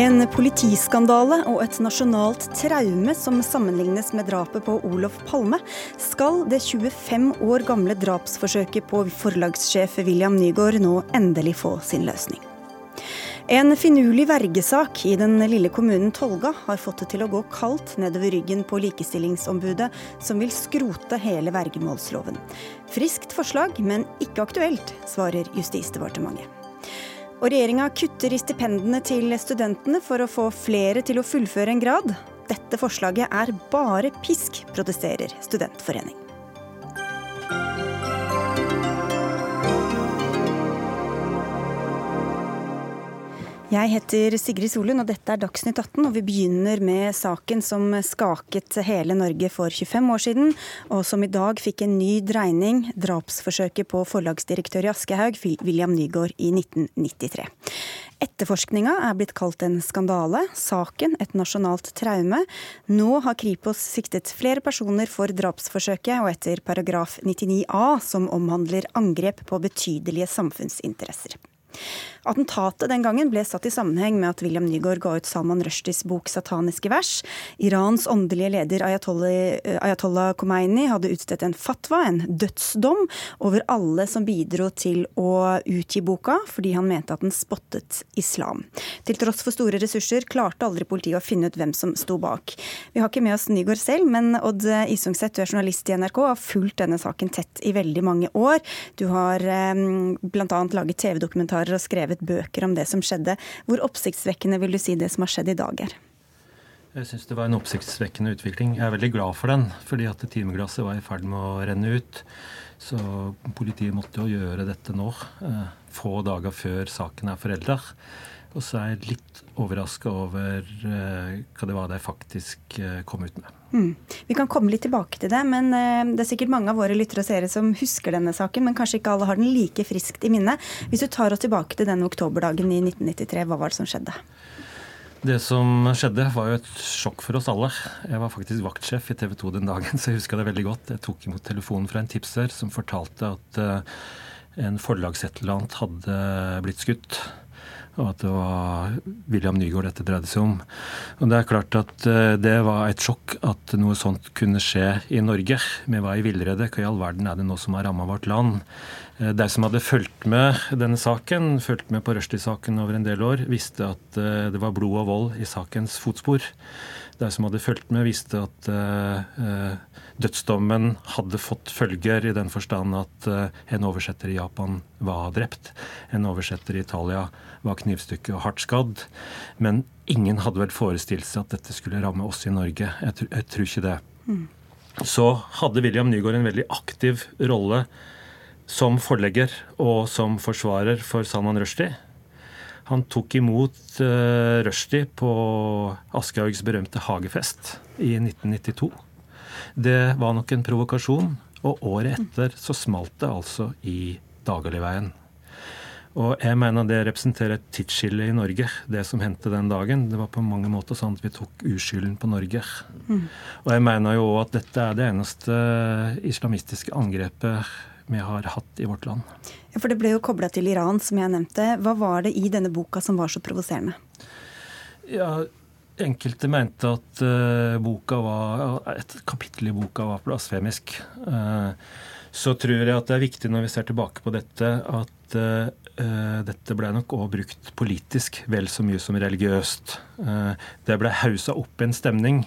En politiskandale og et nasjonalt traume som sammenlignes med drapet på Olof Palme, skal det 25 år gamle drapsforsøket på forlagssjef William Nygaard nå endelig få sin løsning. En finurlig vergesak i den lille kommunen Tolga har fått det til å gå kaldt nedover ryggen på Likestillingsombudet, som vil skrote hele vergemålsloven. Friskt forslag, men ikke aktuelt, svarer Justisdepartementet. Og regjeringa kutter i stipendene til studentene for å få flere til å fullføre en grad. Dette forslaget er bare pisk, protesterer Studentforening. Jeg heter Sigrid Solund, og dette er Dagsnytt 18. Og vi begynner med saken som skaket hele Norge for 25 år siden, og som i dag fikk en ny dreining. Drapsforsøket på forlagsdirektør i Aschehoug, William Nygaard, i 1993. Etterforskninga er blitt kalt en skandale, saken et nasjonalt traume. Nå har Kripos siktet flere personer for drapsforsøket, og etter paragraf 99 a, som omhandler angrep på betydelige samfunnsinteresser. Attentatet den gangen ble satt i sammenheng med at William Nygaard ga ut Salman Rushdies bok 'Sataniske vers'. Irans åndelige leder Ayatollah Khomeini hadde utstedt en fatwa, en dødsdom, over alle som bidro til å utgi boka, fordi han mente at den spottet islam. Til tross for store ressurser klarte aldri politiet å finne ut hvem som sto bak. Vi har ikke med oss Nygaard selv, men Odd Isungset, du er journalist i NRK og har fulgt denne saken tett i veldig mange år. Du har eh, bl.a. laget TV-dokumentarer og skrevet bøker om det som skjedde. Hvor oppsiktsvekkende vil du si det som har skjedd i dag er? Jeg syns det var en oppsiktsvekkende utvikling. Jeg er veldig glad for den, fordi at timeglasset var i ferd med å renne ut. Så politiet måtte jo gjøre dette nå, eh, få dager før saken er forelda. Og så er jeg litt overraska over eh, hva det var de faktisk eh, kom ut med. Mm. Vi kan komme litt tilbake til det, men eh, det er sikkert mange av våre lyttere og seere som husker denne saken, men kanskje ikke alle har den like friskt i minne. Hvis du tar oss tilbake til denne oktoberdagen i 1993, hva var det som skjedde? Det som skjedde, var jo et sjokk for oss alle. Jeg var faktisk vaktsjef i TV 2 den dagen, så jeg husker det veldig godt. Jeg tok imot telefonen fra en tipser som fortalte at en forlagsetterlant hadde blitt skutt og at det var William Nygaard dette dreide seg om. Og Det er klart at eh, det var et sjokk at noe sånt kunne skje i Norge. Vi var i villrede. Hva i all verden er det nå som har ramma vårt land? Eh, de som hadde fulgt med denne saken, fulgt med på Rushdie-saken over en del år, visste at eh, det var blod og vold i sakens fotspor. De som hadde fulgt med, visste at dødsdommen hadde fått følger i den forstand at en oversetter i Japan var drept. En oversetter i Italia var knivstukket og hardt skadd. Men ingen hadde vel forestilt seg at dette skulle ramme oss i Norge. Jeg, jeg tror ikke det. Mm. Så hadde William Nygaard en veldig aktiv rolle som forlegger og som forsvarer for Salman Rushdie. Han tok imot uh, Rushdie på Aschehougs berømte hagefest i 1992. Det var nok en provokasjon, og året etter så smalt det altså i Dagaliveien. Og jeg mener det representerer et tidsskille i Norge, det som hendte den dagen. Det var på mange måter sånn at vi tok uskylden på Norge. Mm. Og jeg mener jo at dette er det eneste islamistiske angrepet vi har hatt i vårt land. Ja, For det ble jo kobla til Iran, som jeg nevnte. Hva var det i denne boka som var så provoserende? Ja, Enkelte mente at boka var, et kapittel i boka var blasfemisk. Uh, så tror jeg at det er viktig når vi ser tilbake på dette, at dette ble nok òg brukt politisk vel så mye som religiøst. Uh, det ble haussa opp en stemning.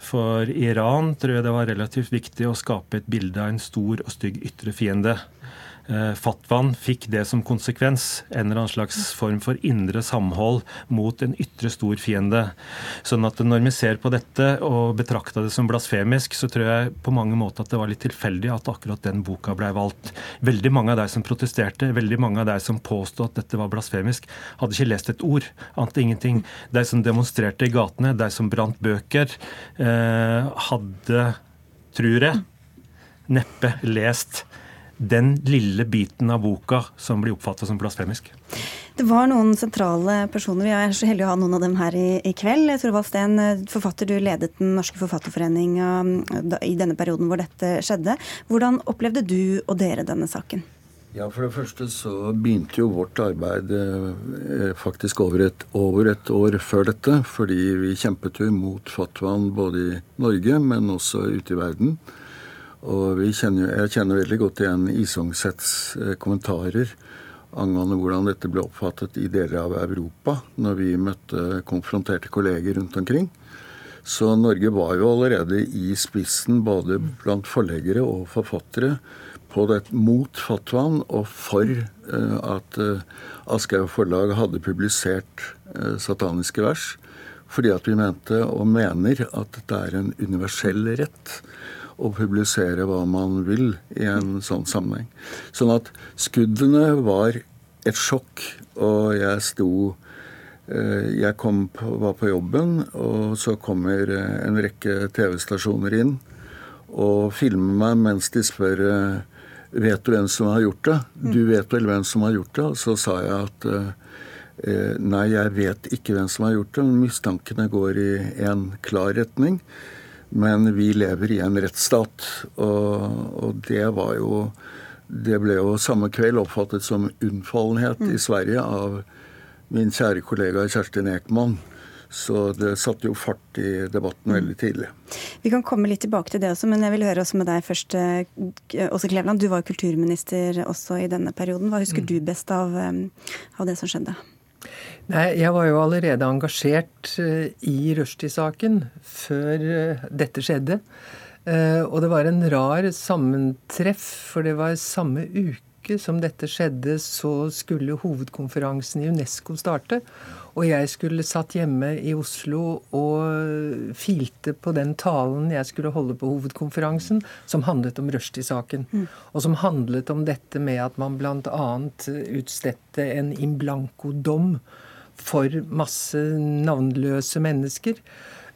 For Iran tror jeg det var relativt viktig å skape et bilde av en stor og stygg ytre fiende. Eh, fatwaen fikk det som konsekvens. En eller annen slags form for indre samhold mot en ytre stor fiende. Sånn at når vi ser på dette og betrakta det som blasfemisk, så tror jeg på mange måter at det var litt tilfeldig at akkurat den boka ble valgt. Veldig mange av de som protesterte, veldig mange av de som påstod at dette var blasfemisk, hadde ikke lest et ord. Ante ingenting. De som demonstrerte i gatene, de som brant bøker, eh, hadde, tror jeg, neppe lest den lille biten av boka som blir oppfatta som blasfemisk. Det var noen sentrale personer. Vi er så heldige å ha noen av dem her i, i kveld. Torvald Steen, forfatter, du ledet Den norske forfatterforening i denne perioden hvor dette skjedde. Hvordan opplevde du og dere denne saken? Ja, For det første så begynte jo vårt arbeid eh, faktisk over et, over et, år før dette. Fordi vi kjempet jo imot fatwaen både i Norge, men også ute i verden. Og kjenner, jeg kjenner veldig godt igjen Isungsets eh, kommentarer angående hvordan dette ble oppfattet i deler av Europa når vi møtte konfronterte kolleger rundt omkring. Så Norge var jo allerede i spissen både blant forleggere og forfattere på det mot fatwaen og for uh, at uh, Aschehoug forlag hadde publisert uh, sataniske vers. Fordi at vi mente og mener at det er en universell rett å publisere hva man vil i en sånn sammenheng. Sånn at skuddene var et sjokk, og jeg sto Jeg kom på, var på jobben, og så kommer en rekke TV-stasjoner inn og filmer meg mens de spør Vet du hvem som har gjort det? Du vet vel hvem som har gjort det? Og så sa jeg at eh, nei, jeg vet ikke hvem som har gjort det. men Mistankene går i en klar retning. Men vi lever i en rettsstat, og, og det var jo Det ble jo samme kveld oppfattet som unnfallenhet i Sverige av min kjære kollega Kjerstin Ekman. Så det satte jo fart i debatten veldig tidlig. Vi kan komme litt tilbake til det også, men jeg vil høre også med deg først. Eh, Åse Kleveland, du var kulturminister også i denne perioden. Hva husker du best av, eh, av det som skjedde? Nei, Jeg var jo allerede engasjert eh, i Rushdie-saken før dette skjedde. Og det var en rar sammentreff, for det var samme uke som dette skjedde, så skulle hovedkonferansen i Unesco starte. Og jeg skulle satt hjemme i Oslo og filte på den talen jeg skulle holde på hovedkonferansen, som handlet om Rushdie-saken. Mm. Og som handlet om dette med at man bl.a. utstedte en in blanco-dom for masse navnløse mennesker.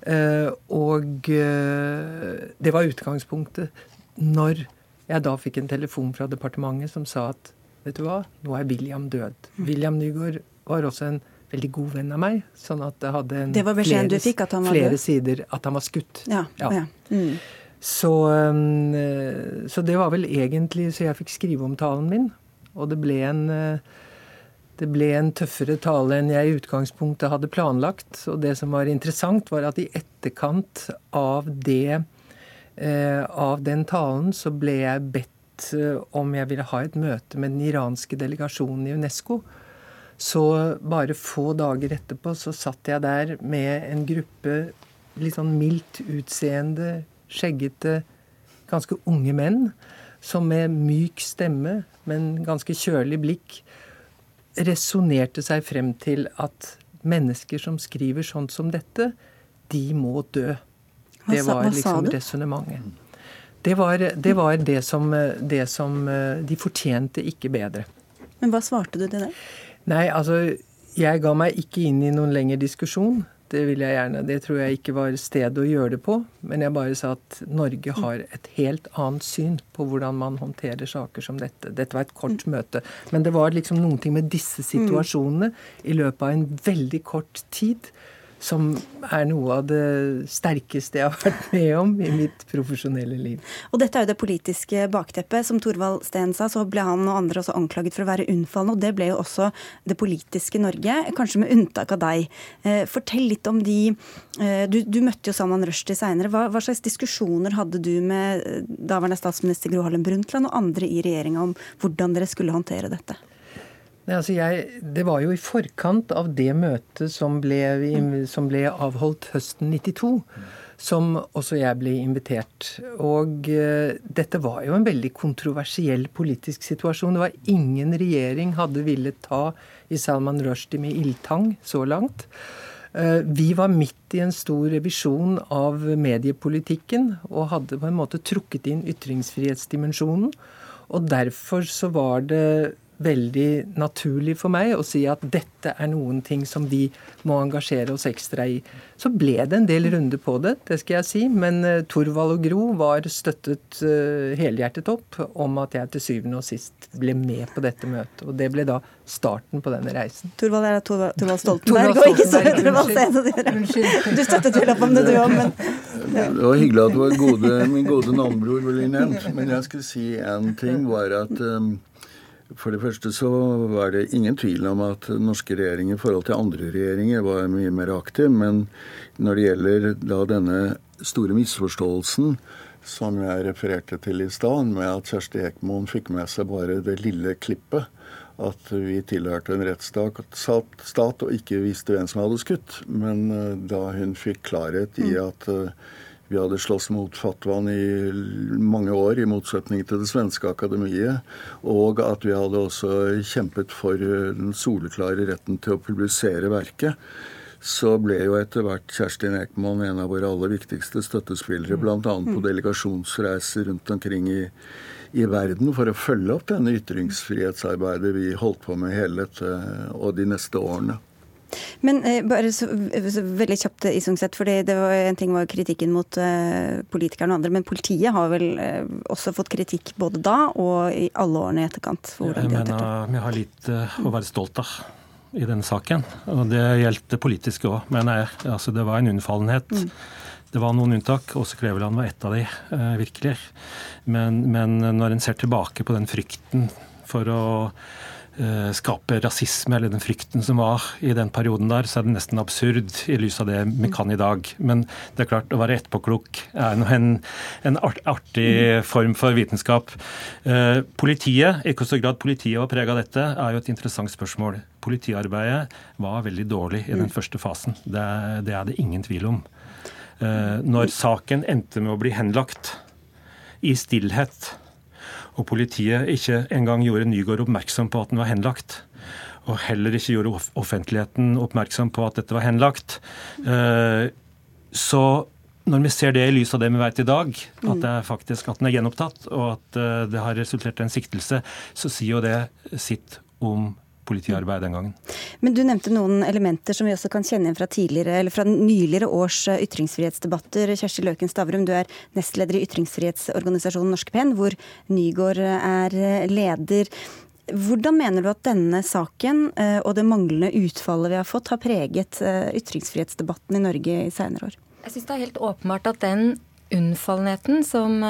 Eh, og eh, det var utgangspunktet. Når jeg da fikk en telefon fra departementet som sa at vet du hva, nå er William død. Mm. William Nygaard var også en veldig god venn av meg. Sånn at det hadde en, det flere, fikk, flere sider at han var skutt. Ja, ja. ja. Mm. Så, um, så, det var vel egentlig så jeg fikk skrive om talen min. Og det ble en uh, det ble en tøffere tale enn jeg i utgangspunktet hadde planlagt. Og det som var interessant, var at i etterkant av det eh, av den talen, så ble jeg bedt eh, om jeg ville ha et møte med den iranske delegasjonen i UNESCO. Så bare få dager etterpå så satt jeg der med en gruppe litt sånn mildt utseende, skjeggete, ganske unge menn som med myk stemme, men ganske kjølig blikk resonnerte seg frem til at mennesker som skriver sånt som dette, de må dø. Det var liksom resonnementet. Det var, det var det, som, det som De fortjente ikke bedre. Men hva svarte du til det? Nei, altså jeg ga meg ikke inn i noen lengre diskusjon. Det vil jeg gjerne. Det tror jeg ikke var stedet å gjøre det på. Men jeg bare sa at Norge har et helt annet syn på hvordan man håndterer saker som dette. Dette var et kort mm. møte. Men det var liksom noen ting med disse situasjonene i løpet av en veldig kort tid som er noe av det sterkeste jeg har vært med om i mitt profesjonelle liv. Og dette er jo det politiske bakteppet. Som Thorvald Steen sa, så ble han og andre også anklaget for å være unnfallende. Og det ble jo også det politiske Norge, kanskje med unntak av deg. Eh, fortell litt om de eh, Du, du møtte jo Salman Rushdie seinere. Hva, hva, slags diskusjoner hadde du med eh, daværende statsminister Gro Harlem Brundtland og andre i regjeringa om hvordan dere skulle håndtere dette? Nei, altså jeg, det var jo i forkant av det møtet som ble, som ble avholdt høsten 92, som også jeg ble invitert. Og uh, dette var jo en veldig kontroversiell politisk situasjon. Det var ingen regjering hadde villet ta i Salman Rushdie med ildtang så langt. Uh, vi var midt i en stor revisjon av mediepolitikken og hadde på en måte trukket inn ytringsfrihetsdimensjonen. Og derfor så var det veldig naturlig for meg å si at dette er noen ting som vi må engasjere oss ekstra i. Så ble det en del runder på det, det skal jeg si. Men Thorvald Torvald og Gro var støttet uh, helhjertet opp om at jeg til syvende og sist ble med på dette møtet. Og det ble da starten på denne reisen. Torvald er Torvald, Torvald Stoltenberg, og ikke så Thorvald Steen. Du støttet vel opp om det, du òg, men ja. Det var hyggelig at gode, min gode navnebror ble nevnt. Men jeg skulle si en ting, var at um, For det første så var det ingen tvil om at norske regjeringer i forhold til andre regjeringer var mye mer aktiv. Men når det gjelder da denne store misforståelsen som jeg refererte til i stad, med at Kjersti Ekmoen fikk med seg bare det lille klippet, at vi tilhørte en rettsstat og ikke visste hvem som hadde skutt. Men eh, da hun fikk klarhet i mm. at eh, vi hadde slåss mot fatwaen i mange år, i motsetning til det svenske akademiet. Og at vi hadde også kjempet for den soleklare retten til å publisere verket. Så ble jo etter hvert Kjerstin Ekman en av våre aller viktigste støttespillere, bl.a. på delegasjonsreiser rundt omkring i, i verden for å følge opp denne ytringsfrihetsarbeidet vi holdt på med hele dette og de neste årene. Men eh, bare så, så, veldig kjapt, eh, Isungset, for det var en ting var kritikken mot eh, politikerne og andre, men politiet har vel eh, også fått kritikk både da og i alle årene i etterkant? For jeg mener vi har litt eh, å være stolt av i denne saken. Og det gjelder det politiske òg, mener jeg. Altså, det var en unnfallenhet. Mm. Det var noen unntak. Åse Kleveland var ett av de, eh, virkelig. Men, men når en ser tilbake på den frykten for å skape rasisme, eller den frykten som var i den perioden der, så er det nesten absurd i lys av det vi kan i dag. Men det er klart, å være etterpåklok er en, en artig form for vitenskap. Eh, politiet, i hvor stor grad politiet var preget av dette, er jo et interessant spørsmål. Politiarbeidet var veldig dårlig i den første fasen. Det, det er det ingen tvil om. Eh, når saken endte med å bli henlagt i stillhet og politiet ikke engang gjorde Nygaard oppmerksom på at den var henlagt. Og heller ikke gjorde offentligheten oppmerksom på at dette var henlagt. Eh, så når vi ser det i lys av det vi vet i dag, at, det er faktisk, at den er gjenopptatt, og at eh, det har resultert i en siktelse, så sier jo det sitt om politiarbeid den gangen. Men du nevnte noen elementer som vi også kan kjenne igjen fra, tidligere, eller fra nyligere års eh, ytringsfrihetsdebatter. Kjersti Løken Stavrum, du er nestleder i ytringsfrihetsorganisasjonen Norske Penn, hvor Nygaard er eh, leder. Hvordan mener du at denne saken eh, og det manglende utfallet vi har fått, har preget ytringsfrihetsdebatten i Norge i senere år? Jeg syns det er helt åpenbart at den unnfallenheten som,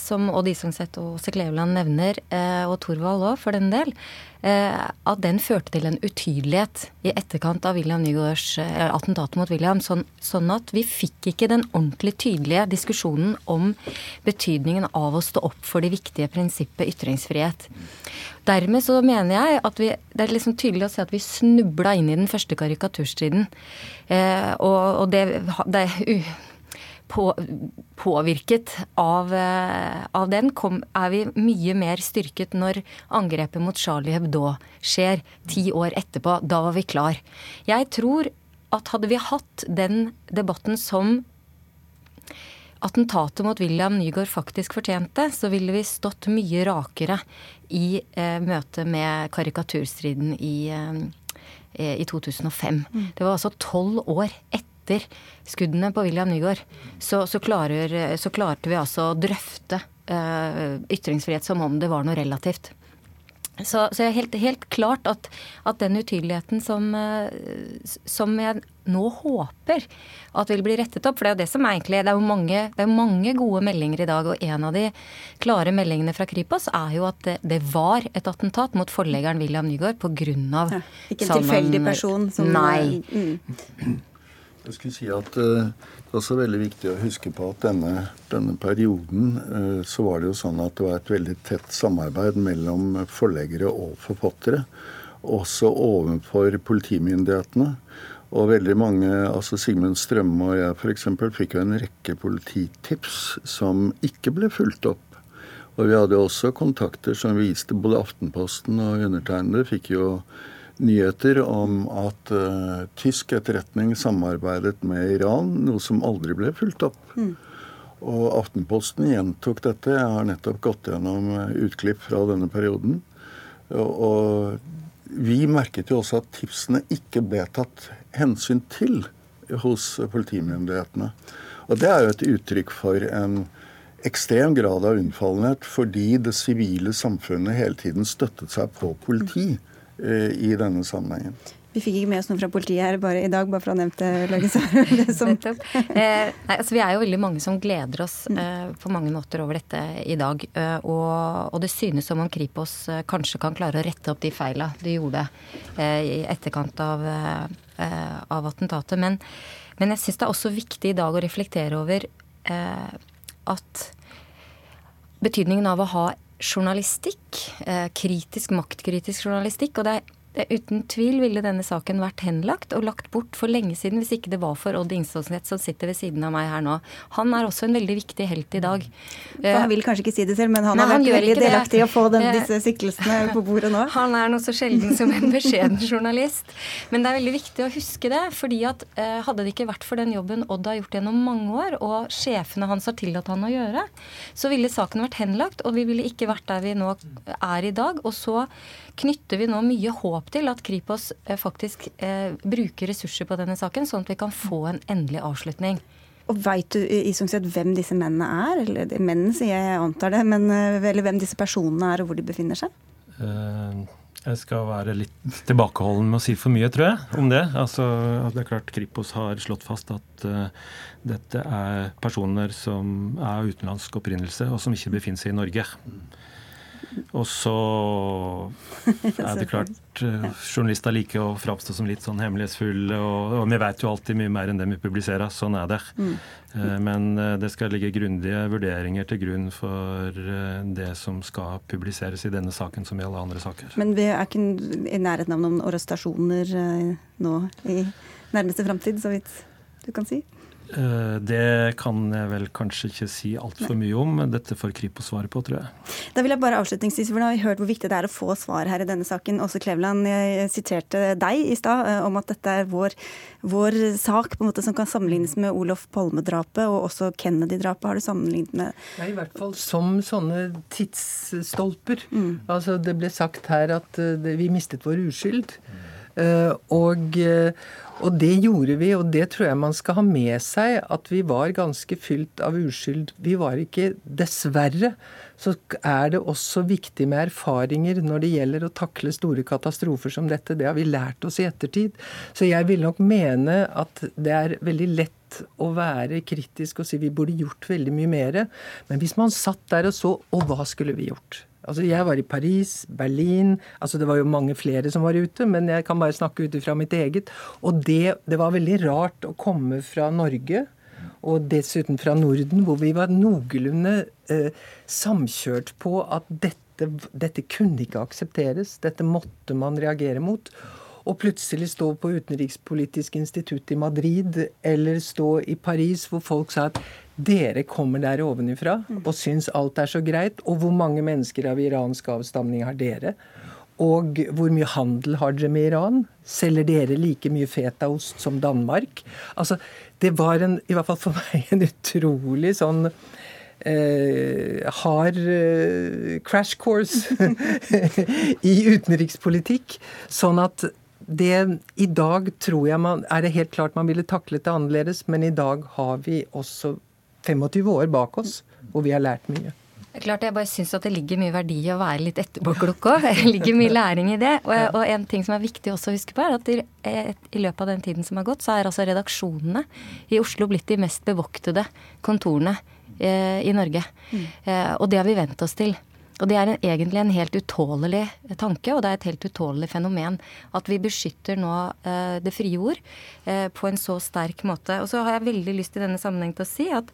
som Odd Isungset og Åse Kleveland nevner, og Thorvald òg for den del, Eh, at den førte til en utydelighet i etterkant av William Nygaards eh, attentat mot William. Sånn, sånn, at vi fikk ikke den ordentlig tydelige diskusjonen om betydningen av å stå opp for det viktige prinsippet ytringsfrihet. Dermed så mener jeg at vi, det er liksom tydelig å se at vi snubla inn i den første karikaturstriden. Eh, og, og det, det på, påvirket av, eh, av den, kom, er vi mye mer styrket når angrepet mot Charlie Hebdo skjer ti år etterpå. Da var vi klar. Jeg tror at hadde vi hatt den debatten som attentatet mot William Nygaard faktisk fortjente, så ville vi stått mye rakere i eh, møte med karikaturstriden i, eh, i 2005. Mm. Det var altså tolv år etter etter skuddene på William Nygaard, så, så, klarer, så klarte vi altså å drøfte uh, ytringsfrihet som om det var noe relativt. Så, så er helt, helt klart at, at, den utydeligheten som, uh, som jeg nå håper at vil bli rettet opp. For det er jo det som er egentlig Det er jo mange, det er mange gode meldinger i dag, og en av de klare meldingene fra Kripos er jo at det, det var et attentat mot forleggeren William Nygaard pga. Ja, ikke en tilfeldig person som Nei. Mm. Jeg skulle si at uh, Det er også veldig viktig å huske på at denne, denne perioden uh, så var det jo sånn at det var et veldig tett samarbeid mellom forleggere og forfattere. Også overfor politimyndighetene. Og veldig mange, altså Sigmund Strømme og jeg f.eks. fikk jo en rekke polititips som ikke ble fulgt opp. Og vi hadde også kontakter som viste både Aftenposten og undertegnede fikk jo nyheter om at uh, tysk etterretning samarbeidet med Iran, noe som aldri ble fulgt opp. Mm. Og Aftenposten gjentok dette. Jeg har nettopp gått gjennom eh, utklipp fra denne perioden. Og, og vi merket jo også at tipsene ikke ble tatt hensyn til hos politimyndighetene. Og det er jo et uttrykk for en ekstrem grad av unnfallenhet fordi det sivile samfunnet hele tiden støttet seg på politi. Eh, i denne sammenhengen. Vi fikk ikke med oss noe fra politiet her bare i dag, bare for å ha nevnt det. Som... Eh, nei, altså, vi er jo veldig mange som gleder oss mm. eh, på mange måter over dette i dag. Eh, og, og, det synes som om Kripos eh, kanskje kan klare å rette opp de feila de gjorde eh, i etterkant av, eh, av attentatet. Men, men jeg syns det er også viktig i dag å reflektere over at betydningen av å ha journalistikk, kritisk, maktkritisk journalistikk. Og det er Uten tvil ville denne saken vært henlagt og lagt bort for lenge siden hvis ikke det var for Odd Ingståsnett som sitter ved siden av meg her nå. Han er også en veldig viktig helt i dag. For han vil kanskje ikke si det selv, men han Nei, har vært veldig delaktig i å få den, eh, disse siktelsene på bordet nå. Han er noe så sjelden som en beskjeden journalist. Men det er veldig viktig å huske det, fordi at eh, hadde det ikke vært for den jobben Odd har gjort gjennom mange år, og sjefene hans har tillatt han å gjøre, så ville saken vært henlagt, og vi ville ikke vært der vi nå er i dag. Og så knytter vi nå mye håp til at Kripos eh, faktisk eh, bruker ressurser på denne saken, sånn at vi kan få en endelig avslutning. Og Veit du i sett hvem disse mennene er? Eller mennene, sier jeg, jeg antar det. Men, eh, eller hvem disse personene er, og hvor de befinner seg? Jeg skal være litt tilbakeholden med å si for mye, tror jeg, om det. Altså, det er klart Kripos har slått fast at uh, dette er personer som er av utenlandsk opprinnelse, og som ikke befinner seg i Norge. Og så er det klart eh, journalister liker å framstå som litt sånn hemmelighetsfulle, og, og, vi vet jo alltid mye mer enn det vi publiserer. Sånn er det. Mm. Eh, men eh, det skal ligge grundige vurderinger til grunn for det som skal publiseres i denne saken, som i alle andre saker. Men vi er ikke i nærheten av noen arrestasjoner nå i nærmeste framtid, så vidt du kan si? Eh, det kan jeg vel kanskje ikke si altfor mye om. Dette får Kripos svare på, tror jeg. Da vil jeg bare avslutningsvis, for nå har vi hørt hvor viktig det er å få svar her i denne saken. Åse Kleveland, jeg siterte deg i stad eh, om at dette er vår, vår, sak på en måte som kan sammenlignes med Olof Palme-drapet og også Kennedy-drapet. Har du sammenlignet med Nei, I hvert fall som sånne tidsstolper. Mm. Altså Det ble sagt her at eh, vi mistet vår uskyld. Uh, og og det gjorde vi, og det tror jeg man skal ha med seg, at vi var ganske fylt av uskyld. Vi var ikke Dessverre så er det også viktig med erfaringer når det gjelder å takle store katastrofer som dette. Det har vi lært oss i ettertid. Så jeg vil nok mene at det er veldig lett å være kritisk og si vi burde gjort veldig mye mer. Men hvis man satt der og så Og hva skulle vi gjort? Altså, jeg var i Paris, Berlin altså Det var jo mange flere som var ute, men jeg kan bare snakke ut fra mitt eget. Og det, det, var veldig rart å komme fra Norge, og dessuten fra Norden, hvor vi var noenlunde eh, samkjørt på at dette, dette kunne ikke aksepteres. Dette måtte man reagere mot. Og plutselig stå på Utenrikspolitisk institutt i Madrid eller stå i Paris, hvor folk sa at dere kommer der ovenifra og syns alt er så greit. Og hvor mange mennesker av iransk avstamning har dere? Og hvor mye handel har dere med Iran? Selger dere like mye fetaost som Danmark? Altså, det var en, i hvert fall for meg en utrolig sånn eh, hard eh, crash course i utenrikspolitikk. Sånn at det, I dag tror jeg man, er det helt klart man ville taklet det annerledes, men i dag har vi også 25 år bak oss, og vi har lært mye. Klart, Jeg bare syns at det ligger mye verdi i å være litt etterpåklokka. Det ligger mye læring i det. Og, og, en ting som er viktig også å huske på, er at i, i, løpet av den tiden som har gått, så er altså redaksjonene i Oslo blitt de mest bevoktede kontorene eh, i Norge. Mm. Eh, og det har vi vent oss til. Og det er en, egentlig en helt utålelig tanke, og det er et helt utålelig fenomen. At vi beskytter nå eh, det frie ord eh, på en så sterk måte. Og så har jeg veldig lyst i denne sammenheng til å si at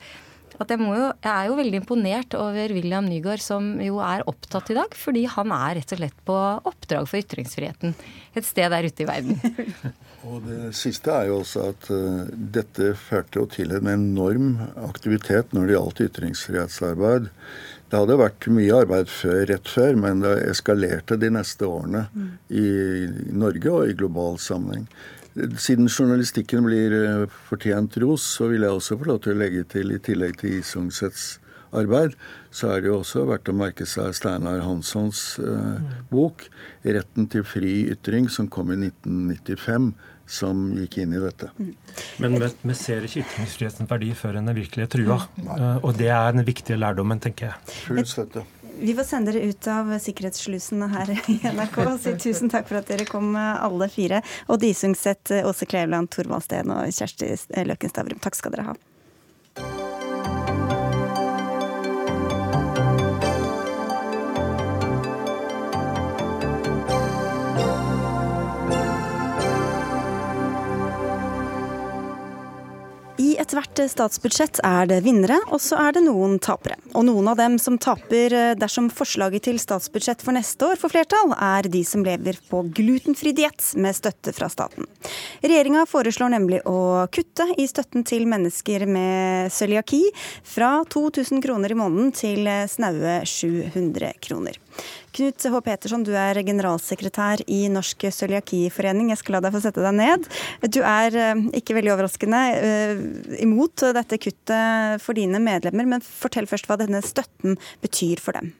at jeg, jo, jeg, er jo veldig imponert over William Nygaard, som jo er opptatt i dag. Fordi han er rett og slett på oppdrag for ytringsfriheten et sted der ute i verden. og Det siste er jo også at uh, dette førte jo til en enorm aktivitet når det gjaldt ytringsfrihetsarbeid. Det hadde vært mye arbeid før, rett før, men det eskalerte de neste årene mm. i Norge og i global sammenheng. Siden journalistikken blir eh, fortjent ros, så vil jeg også få lov til å legge til, i tillegg til Isungsets arbeid, så er det jo også verdt å merke seg Steinar Hanssons eh, mm. bok 'Retten til fri ytring', som kom i 1995 som gikk inn i dette. Mm. Men vi ser ikke ytringsfrihetens verdi før den er virkelig trua. Nei. og det er den viktige lærdommen, tenker jeg. Full støtte. Vi får sende dere ut av sikkerhetsslusene her i NRK og si tusen takk for at dere kom, alle fire. Og Disungset, Åse Kleveland, Thorvald Steen og Kjersti Løkken Stavrum. Takk skal dere ha. Ethvert statsbudsjett er det vinnere, og så er det noen tapere. Og noen av dem som taper eh, dersom forslaget til statsbudsjett for neste år får flertall, er de som lever på glutenfri diett med støtte fra staten. Regjeringa foreslår nemlig å kutte i støtten til mennesker med cøliaki fra 2000 kroner i måneden til snaue 700 kroner. Knut H. Petersson, du er generalsekretær i Norsk cøliakiforening. Jeg skal la deg få sette deg ned. Du er eh, ikke veldig overraskende eh, imot dette kuttet for dine medlemmer, men fortell først hva denne støtten betyr for dem.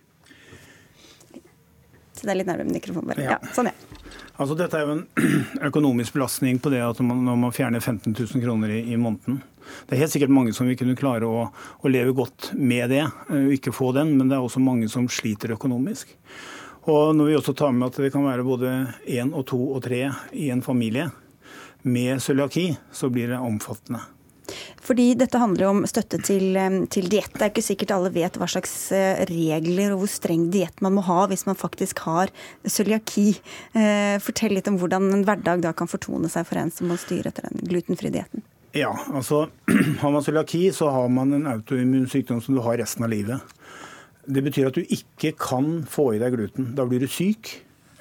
Det er litt nærmere mikrofonen, bare. Ja. ja, sånn, ja. Altså, dette er jo en økonomisk belastning på det at man, når man fjerner 15 000 kroner i, i, måneden. Det er helt sikkert mange som vil kunne klare å, å leve godt med det, og eh, ikke få den, men det er også mange som sliter økonomisk. Og når vi også tar med at det kan være både én og to og tre i en familie med cøliaki, så blir det omfattende. Fordi dette handler jo om støtte til, til diett. Det er ikke sikkert alle vet hva slags eh, regler og hvor streng diett man må ha hvis man faktisk har cøliaki. Eh, fortell litt om hvordan en hverdag da kan fortone seg for en som må styre etter den glutenfrie dietten. Ja, altså har man cøliaki, så har man en autoimmun sykdom som du har resten av livet. Det betyr at du ikke kan få i deg gluten. Da blir du syk.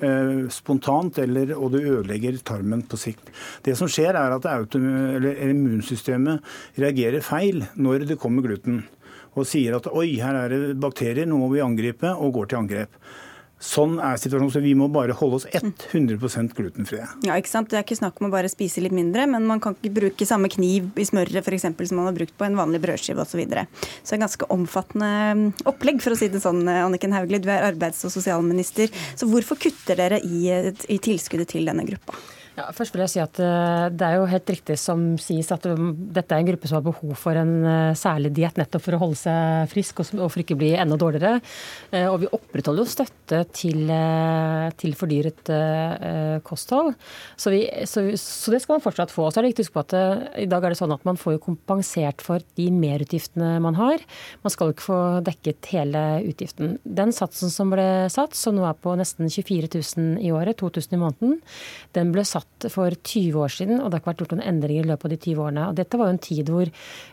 Eh, spontant, eller, og det ødelegger tarmen på sikt. Det som skjer, er at immunsystemet reagerer feil når det kommer gluten. Og sier at oi, her er det bakterier, nå må vi angripe, og går til angrep. Sånn er situasjonen. så Vi må bare holde oss 100% glutenfrie. Ja, ikke sant? Det er ikke snakk om å bare spise litt mindre, men man kan ikke bruke samme kniv i smøret for eksempel, som man har brukt på en vanlig brødskive osv. Så, videre. så det er ganske omfattende mm, opplegg, for å si det sånn, Anniken Hauglie. Du er arbeids- og sosialminister. Så hvorfor kutter dere i, i tilskuddet til denne gruppa? Ja, først vil jeg si at eh, Det er jo helt riktig som sies at um, dette er en gruppe som har behov for en eh, særlig diett nettopp for å holde seg frisk og for ikke bli enda dårligere. Eh, og vi opprettholder jo støtte til, til fordyret kosthold. Så, vi, så, så, det skal man fortsatt få. Så er det viktig å huske på at i dag er det sånn at man får kompensert for de merutgiftene man har. Man skal jo ikke få dekket hele utgiften. Den satsen som ble satt, som nå er på nesten 24 000 i året, 2000 i måneden, den ble satt satt for 20 år siden, og det har ikke vært gjort noen endringer i løpet av de 20 årene. Og dette var jo en tid hvor,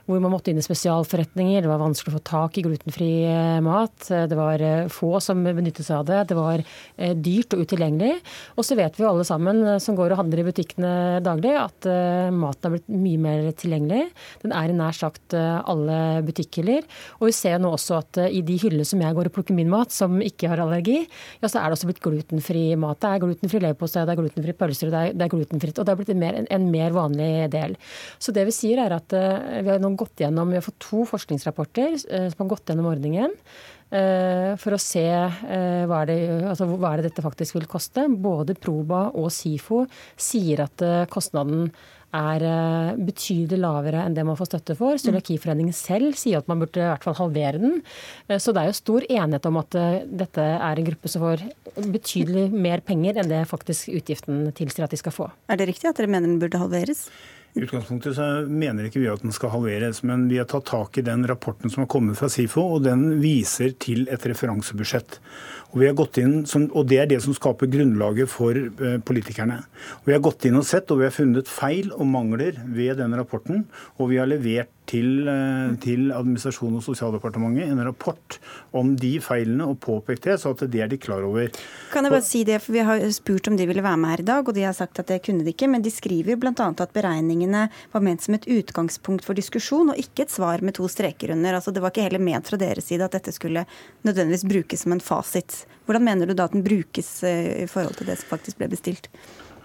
hvor man måtte inn i spesialforretninger, det var vanskelig å få tak i glutenfri eh, mat, det var eh, få som benyttet seg av det, det var eh, dyrt og utilgjengelig. Og så vet vi jo alle sammen som går og handler i butikkene daglig, at maten har blitt mye mer tilgjengelig. Den er i nær sagt alle butikkhyller. Og vi ser nå også at i de hyllene som jeg går og plukker min mat, som ikke har allergi, ja, så er det også blitt glutenfri mat. Det er glutenfri leverpostei, det er glutenfri pølser, det er det er glutenfritt. Og det har blitt en mer, en mer, vanlig del. Så det vi sier er at uh, vi har nå gått gjennom, vi har fått to forskningsrapporter uh, som har gått gjennom ordningen. Uh, for å se hva er, det, altså, hva, er det, dette faktisk vil koste. Både Proba og SIFO sier at kostnaden er eh, betydelig lavere enn det man får støtte for. Cøliakiforeningen selv sier at man burde i hvert fall halvere den. Eh, så det er jo stor enighet om at eh, dette er en gruppe som får betydelig mer penger enn det faktisk utgiften tilsier at de skal få. Er det riktig at dere mener den burde halveres? I utgangspunktet så mener ikke vi at den skal halveres, men vi har tatt tak i den rapporten som har kommet fra SIFO, og den viser til et referansebudsjett. Og, inn, og, Det er det som skaper grunnlaget for eh, politikerne. Og vi har gått inn og sett, og vi har funnet feil og mangler ved den rapporten. Og vi har levert til, eh, til Administrasjon- og sosialdepartementet en rapport om de feilene og påpekt det, så at det er de klar over. Kan jeg bare si det, for Vi har spurt om de ville være med her i dag, og de har sagt at det kunne de ikke. Men de skriver bl.a. at beregningene var ment som et utgangspunkt for diskusjon, og ikke et svar med to streker under. Altså Det var ikke heller ment fra deres side at dette skulle nødvendigvis brukes som en fasit. Hvordan mener du da at den brukes eh, i forhold til det som faktisk ble bestilt?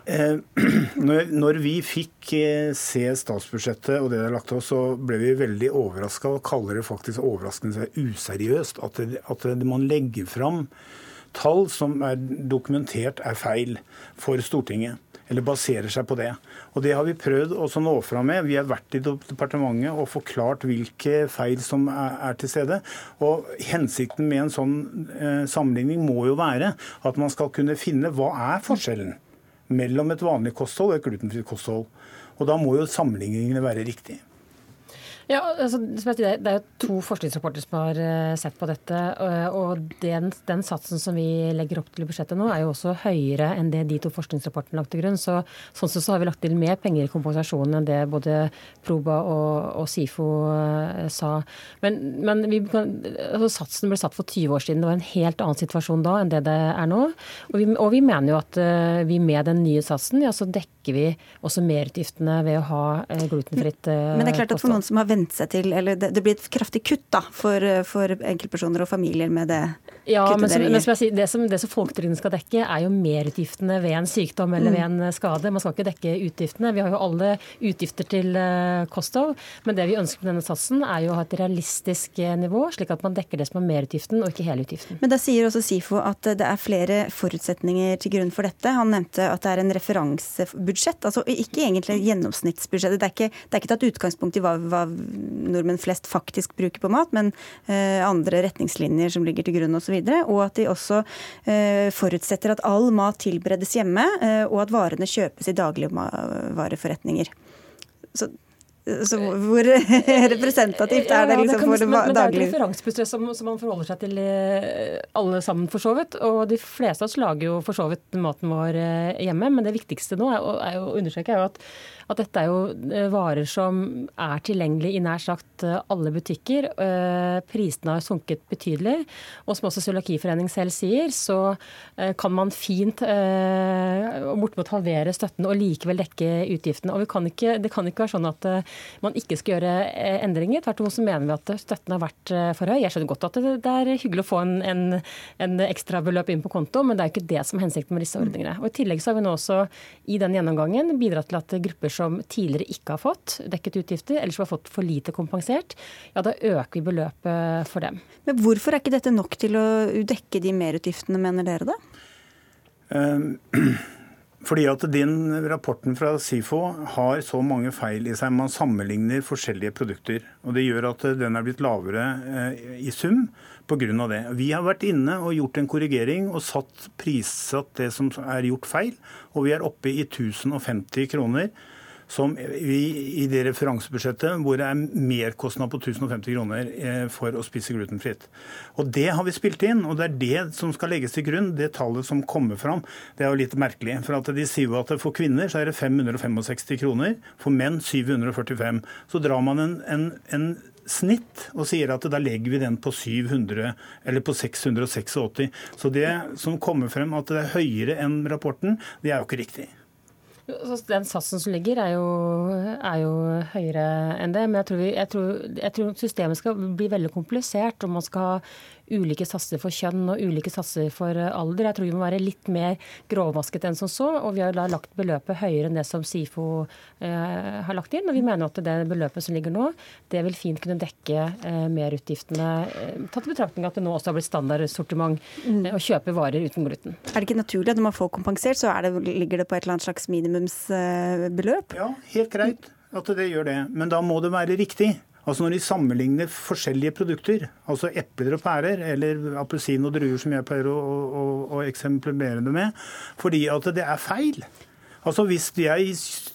Eh, når vi fikk eh, se statsbudsjettet og det det er lagt oss, så ble vi veldig overraska og kaller det faktisk overraskende useriøst at man legger fram tall som er dokumentert er feil for Stortinget. eller baserer seg på det. Og Det har vi prøvd å nå fram med. Vi har vært i departementet og forklart hvilke feil som er til stede. Og Hensikten med en sånn eh, sammenligning må jo være at man skal kunne finne hva er forskjellen mellom et vanlig kosthold og et glutenfritt kosthold. Og Da må jo sammenligningene være riktige. Ja, altså, Det er jo to forskningsrapporter som har eh, sett på dette. og den, den, satsen som vi legger opp til i budsjettet nå, er jo også høyere enn det de to forskningsrapportene lagt til grunn. Så, sånn sett så har vi lagt til mer penger i kompensasjonen enn det både Proba og, og SIFO uh, sa. Men, men vi, altså, satsen ble satt for 20 år siden. Det var en helt annen situasjon da enn det det er nå. Og vi, og vi mener jo at vi med den nye satsen ja, så dekker vi også merutgiftene ved å ha glutenfritt uh, Men det er klart at for noen som har vente seg til Eller det, det blir et kraftig kutt da, for, for enkeltpersoner og familier med det ja, men, som, men som jeg sier, det som, det som folketrygden skal dekke, er jo merutgiftene ved en sykdom eller mm. ved en skade. Man skal ikke dekke utgiftene. Vi har jo alle utgifter til uh, kosthold, men det vi ønsker med denne satsen, er jo å ha et realistisk eh, nivå, slik at man dekker det som er merutgiften, og ikke hele utgiften. Men da sier også SIFO at det er flere forutsetninger til grunn for dette. Han nevnte at det er en referansebudsjett, altså ikke egentlig gjennomsnittsbudsjettet. Det er ikke, det er ikke tatt utgangspunkt i hva, hva nordmenn flest faktisk bruker på mat, men eh, andre retningslinjer som ligger til grunn osv. Og, så og at de også eh, forutsetter at all mat tilberedes hjemme, eh, og at varene kjøpes i dagligvareforretninger. Så så hvor representativt er det liksom for det, men, men det er et referansebudsjett som, som, man forholder seg til alle sammen, for så vidt. Og de fleste av oss lager jo for så vidt maten vår hjemme. Men det viktigste nå er, er å understreke er jo at at dette er jo eh, varer som er tilgjengelig i nær sagt eh, alle butikker. Eh, prisene har sunket betydelig. Og som også Cøliakiforeningen selv sier, så kan man fint bortimot halvere støtten og likevel dekke utgiftene. Og kan ikke, Det kan ikke være sånn at man ikke skal gjøre endringer. Tvert imot så mener vi at støtten har vært for høy. Jeg skjønner godt at det er hyggelig å få en, en, en ekstrabeløp inn på konto, men det er jo ikke det som er hensikten med disse ordningene. Og I tillegg så har vi nå også i den gjennomgangen bidratt til at grupper som tidligere ikke har fått dekket utgifter, eller som har fått for lite kompensert, ja da øker vi beløpet for dem. Men hvorfor er ikke dette nok til å dekke de merutgiftene, mener dere det? Um, fordi at din Rapporten fra SIFO har så mange feil i seg. Man sammenligner forskjellige produkter. og Det gjør at den er blitt lavere eh, i sum pga. det. Vi har vært inne og gjort en korrigering og satt prissatt det som er gjort feil. Og vi er oppe i 1050 kroner som vi, i det referansebudsjettet hvor det er merkostnad på 1050 kroner eh, for å spise glutenfritt. Og Det har vi spilt inn, og det er det som skal legges til grunn. Det tallet som kommer fram, det er jo litt merkelig. For at De sier jo at for kvinner så er det 565 kroner, for menn 745. Så drar man en, en, en snitt og sier at da legger vi den på 700 eller på 686. Så det som kommer frem at det er høyere enn rapporten, det er jo ikke riktig. Den satsen som ligger, er jo, er jo høyere enn det. Men jeg tror, vi, jeg, tror, jeg tror, systemet skal bli veldig komplisert. og man skal ha ulike satser for kjønn og ulike satser for eh, alder. Jeg tror vi må være litt mer grovmasket enn som så. Og vi har da lagt beløpet høyere enn det som SIFO eh, har lagt inn. Og vi mener at det beløpet som ligger nå, det vil fint kunne dekke eh, merutgiftene. Eh, tatt i betraktning at det nå også har blitt standardsortiment mm. eh, å kjøpe varer uten gluten. Er det ikke naturlig at når man får kompensert, så det, ligger det på et eller annet slags minimumsbeløp? Ja, helt greit at det gjør det. Men da må det være riktig. Altså Når de sammenligner forskjellige produkter, altså epler og pærer, eller appelsin og druer, som jeg pleier å, å, å eksemplifere det med, fordi at det er feil. Altså hvis, jeg,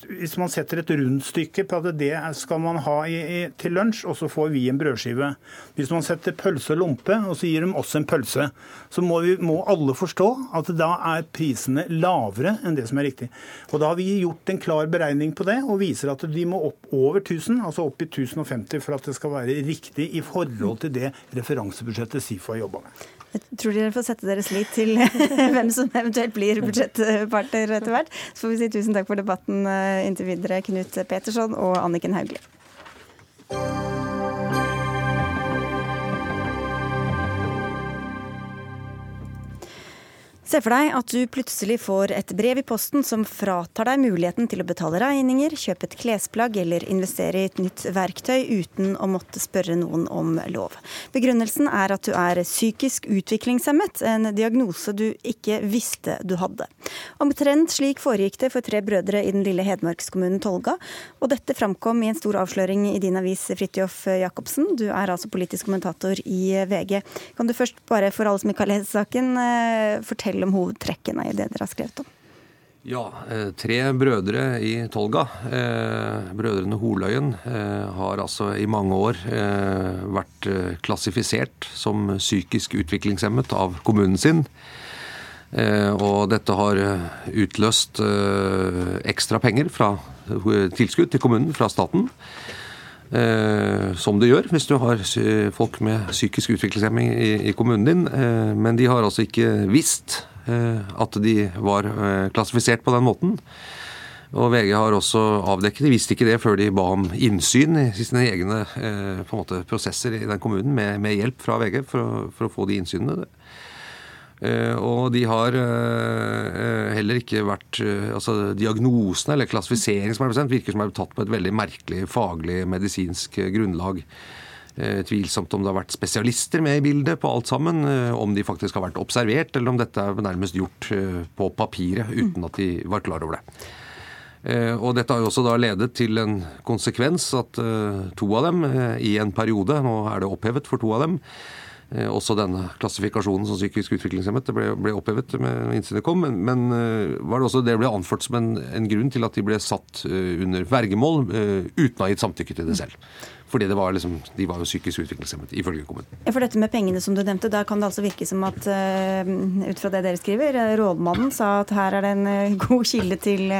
hvis, man setter et rundstykke på at det skal man ha i, i, til lunsj, og så får vi en brødskive. Hvis man setter pølse og lompe, og så gir de oss en pølse, så må, vi, må alle forstå at da er prisene lavere enn det som er riktig. Og Da har vi gjort en klar beregning på det, og viser at de må opp over 1000, altså opp i 1050 for at det skal være riktig i forhold til det referansebudsjettet SIFO har jobba med. Jeg tror dere får sette deres lit til hvem som eventuelt blir budsjettpartner etter hvert. Så får vi si tusen takk for debatten eh, inntil videre, Knut Petersson og Anniken Hauglie. Se for deg at du plutselig får et brev i posten som fratar deg muligheten til å betale regninger, kjøpe et klesplagg eller investere i et nytt verktøy uten å måtte spørre noen om lov. Begrunnelsen er at du er psykisk utviklingshemmet, en diagnose du ikke visste du hadde. Omtrent slik foregikk det for tre brødre i den lille hedmarkskommunen Tolga. Og dette framkom i en stor avsløring i din avis, Fridtjof Jacobsen. Du er altså politisk kommentator i VG. Kan du først bare, for alle som ikke har lest saken, eh, fortelle om hovedtrekkene i det dere har skrevet om? Ja, eh, tre brødre i Tolga, eh, brødrene Holøyen, eh, har altså i mange år vært klassifisert som psykisk utviklingshemmet av kommunen sin. Og dette har utløst ekstra penger fra tilskudd til kommunen fra staten. Som det gjør hvis du har folk med psykisk utviklingshemming i kommunen din. Men de har altså ikke visst Eh, at de var eh, klassifisert på den måten. Og VG har også avdekket, de visste ikke det før de ba om innsyn i sine egne eh, måte, prosesser i den kommunen, med, med hjelp fra VG for å, for å, få de innsynene. Og de har heller ikke vært altså Diagnosene eller klassifiseringen som er bestemt, virker som er tatt på et veldig merkelig faglig medisinsk grunnlag. Eh, tvilsomt om det har vært spesialister med i bildet på alt sammen. Eh, om de faktisk har vært observert, eller om dette er nærmest gjort eh, på papiret uten at de var klar over det. Og Dette har jo også da ledet til en konsekvens at to av dem i en periode, nå er det opphevet for to av dem, også denne klassifikasjonen som psykisk utviklingshemmet det ble, ble opphevet med innsynet kom, men, men var det også det ble anført som en, en, grunn til at de ble satt under vergemål uten å ha gitt samtykke til det selv. Fordi var liksom, de var jo psykisk utviklingshemmet, ifølge kommunen. Ja, for dette med pengene som du nevnte, da kan det altså virke som at uh, ut fra det dere skriver, eh, rådmannen sa at her er det en uh, god kilde til,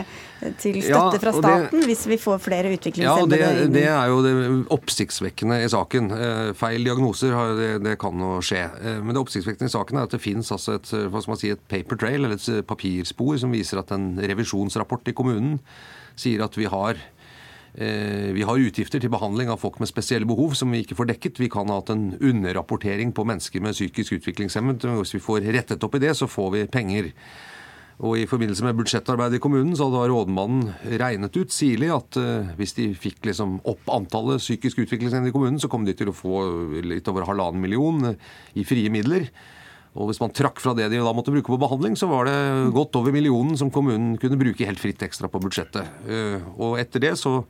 til støtte ja, fra staten det, hvis vi får flere utviklingshemmede. Ja, det, det, er jo det oppsiktsvekkende i saken. Feil diagnoser det, det, kan jo skje. men det oppsiktsvekkende i saken er at det finnes altså et, hva skal man si, et paper trail, eller et papirspor, som viser at en revisjonsrapport i kommunen sier at vi har Eh, vi har utgifter til behandling av folk med spesielle behov som vi ikke får dekket. Vi kan ha hatt en underrapportering på mennesker med psykisk utviklingshemmet. Hvis vi får rettet opp i det, så får vi penger. Og I forbindelse med budsjettarbeidet i kommunen så hadde rådmannen regnet ut sirlig at uh, hvis de fikk liksom opp antallet psykisk utviklingshemmede i kommunen, så kom de til å få litt over halvannen million i frie midler. Og hvis man trakk fra det de da måtte bruke på behandling, så var det godt over millionen som kommunen kunne bruke helt fritt ekstra på budsjettet. Eh, og etter det så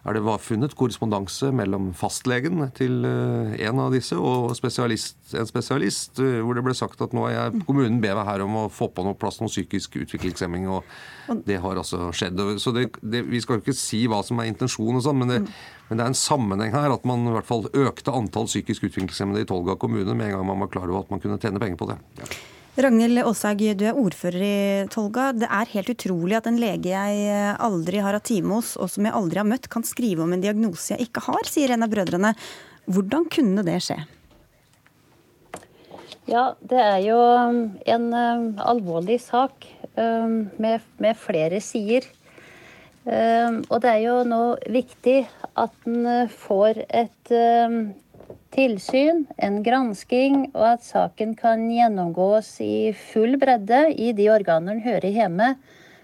er det funnet korrespondanse mellom fastlegen til eh, en av disse og spesialist, en spesialist, eh, hvor det ble sagt at nå er jeg, kommunen ber meg her om å få på noe plass noe psykisk utviklingshemming. og Det har altså skjedd. Så det, det, Vi skal jo ikke si hva som er intensjonen, og sånn, men, det, men det er en sammenheng her at man i hvert fall økte antall psykisk utviklingshemmede i Tolga kommune med en gang man var klar over at man kunne tjene penger på det. Ja. Ragnhild Aashaug, du er ordfører i Tolga. Det er helt utrolig at en lege jeg aldri har hatt time hos, og som jeg aldri har møtt, kan skrive om en diagnose jeg ikke har, sier en av brødrene. Hvordan kunne det skje? Ja, det er jo um, en um, alvorlig sak um, med, med, flere sider. Og det er jo nå viktig at en uh, får et tilsyn, en gransking, og at saken kan gjennomgås i full bredde i de organer den hører hjemme,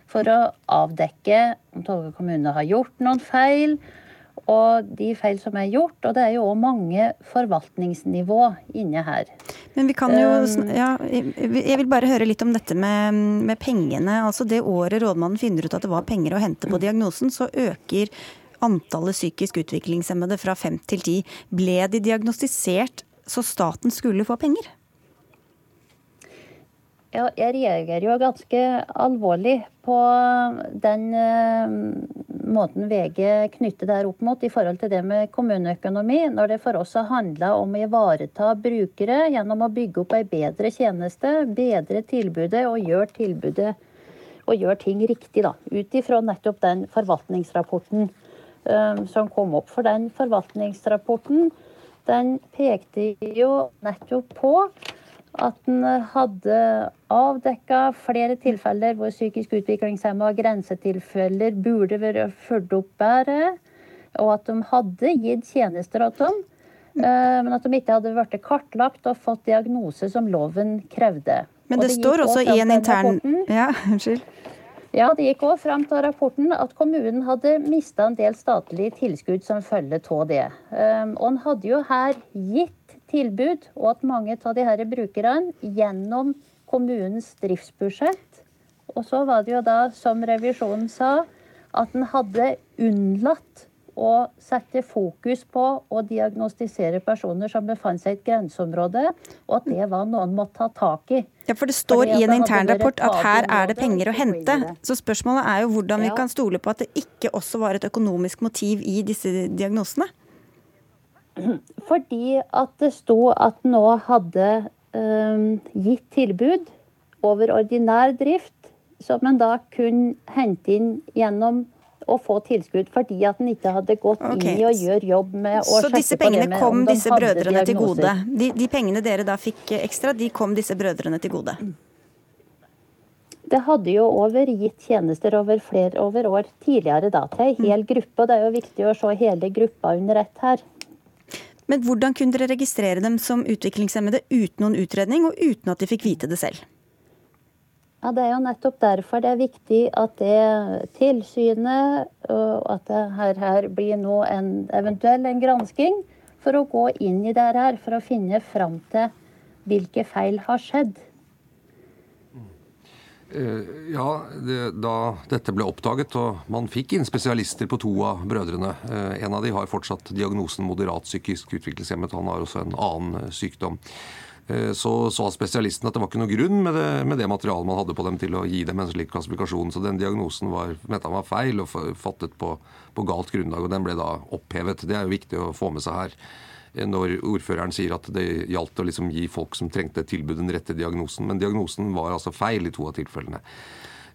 for å avdekke om Tolga kommune har gjort noen feil, og de feil som er gjort. Og det er jo òg mange forvaltningsnivå inne her. Men vi kan jo um, ja, Jeg vil bare høre litt om dette med, med pengene. Altså Det året rådmannen finner ut at det var penger å hente på diagnosen, så øker antallet psykisk utviklingshemmede fra fem til ti. Ble de diagnostisert så staten skulle få penger? Ja, jeg reagerer jo ganske alvorlig på den uh, måten VG knytter det opp mot i forhold til det med kommuneøkonomi, når det for oss har handla om å ivareta brukere gjennom å bygge opp ei bedre tjeneste, bedre tilbudet og gjøre tilbudet og gjøre ting riktig, da. Ut ifra nettopp den forvaltningsrapporten som kom opp. For den forvaltningsrapporten den pekte jo nettopp på at en hadde avdekka flere tilfeller hvor psykisk utviklingshemma grensetilfeller burde vært fulgt opp bedre, og at de hadde gitt tjenester til dem, uh, men at de ikke hadde blitt kartlagt og fått diagnose som loven krevde. Men det, det står også i en intern Ja, unnskyld. Ja, Det gikk òg fram til rapporten at kommunen hadde mista en del statlige tilskudd som følge av det. Ehm, og en hadde jo her gitt tilbud, og at mange av de her brukerne gjennom kommunens driftsbudsjett Og så var det jo da, som revisjonen sa, at en hadde unnlatt å sette fokus på å diagnostisere personer som befant seg i et grenseområde, og at det var noe en måtte ta tak i. Ja, for Det står i en internrapport at her er det penger å hente. Så spørsmålet er jo hvordan vi kan stole på at det ikke også var et økonomisk motiv i disse diagnosene? Fordi at det sto at nå hadde um, gitt tilbud over ordinær drift, som en da kunne hente inn gjennom å få tilskudd fordi at en ikke hadde gått okay. inn i å gjøre jobb med å Så disse pengene med, kom disse brødrene til gode? De, de, pengene dere da fikk ekstra, de kom disse brødrene til gode? Det hadde jo over gitt tjenester over flere over år tidligere da, til ei hel gruppe. og Det er jo viktig å se hele gruppa under ett her. Men hvordan kunne dere registrere dem som utviklingshemmede uten noen utredning, og uten at de fikk vite det selv? Ja, Det er jo nettopp derfor det er viktig at det tilsynet og at det her, her blir nå en eventuell en gransking for å gå inn i det her for å finne fram til hvilke feil har skjedd. Eh, ja, det, da dette ble oppdaget og man fikk inn spesialister på to av brødrene eh, En av de har fortsatt diagnosen moderat psykisk utviklingshemmet. Han har også en annen sykdom. Eh, så sa spesialisten at det var ikke noe grunn med det, med det, materialet man hadde på dem til å gi dem en slik klassifikasjon. Så den diagnosen var, mente han var feil og fattet på, på, galt grunnlag. Og den ble da opphevet. Det er jo viktig å få med seg her. Eh, når ordføreren sier at det gjaldt å liksom gi folk som trengte et tilbud, den rette diagnosen. Men diagnosen var altså feil i to av tilfellene.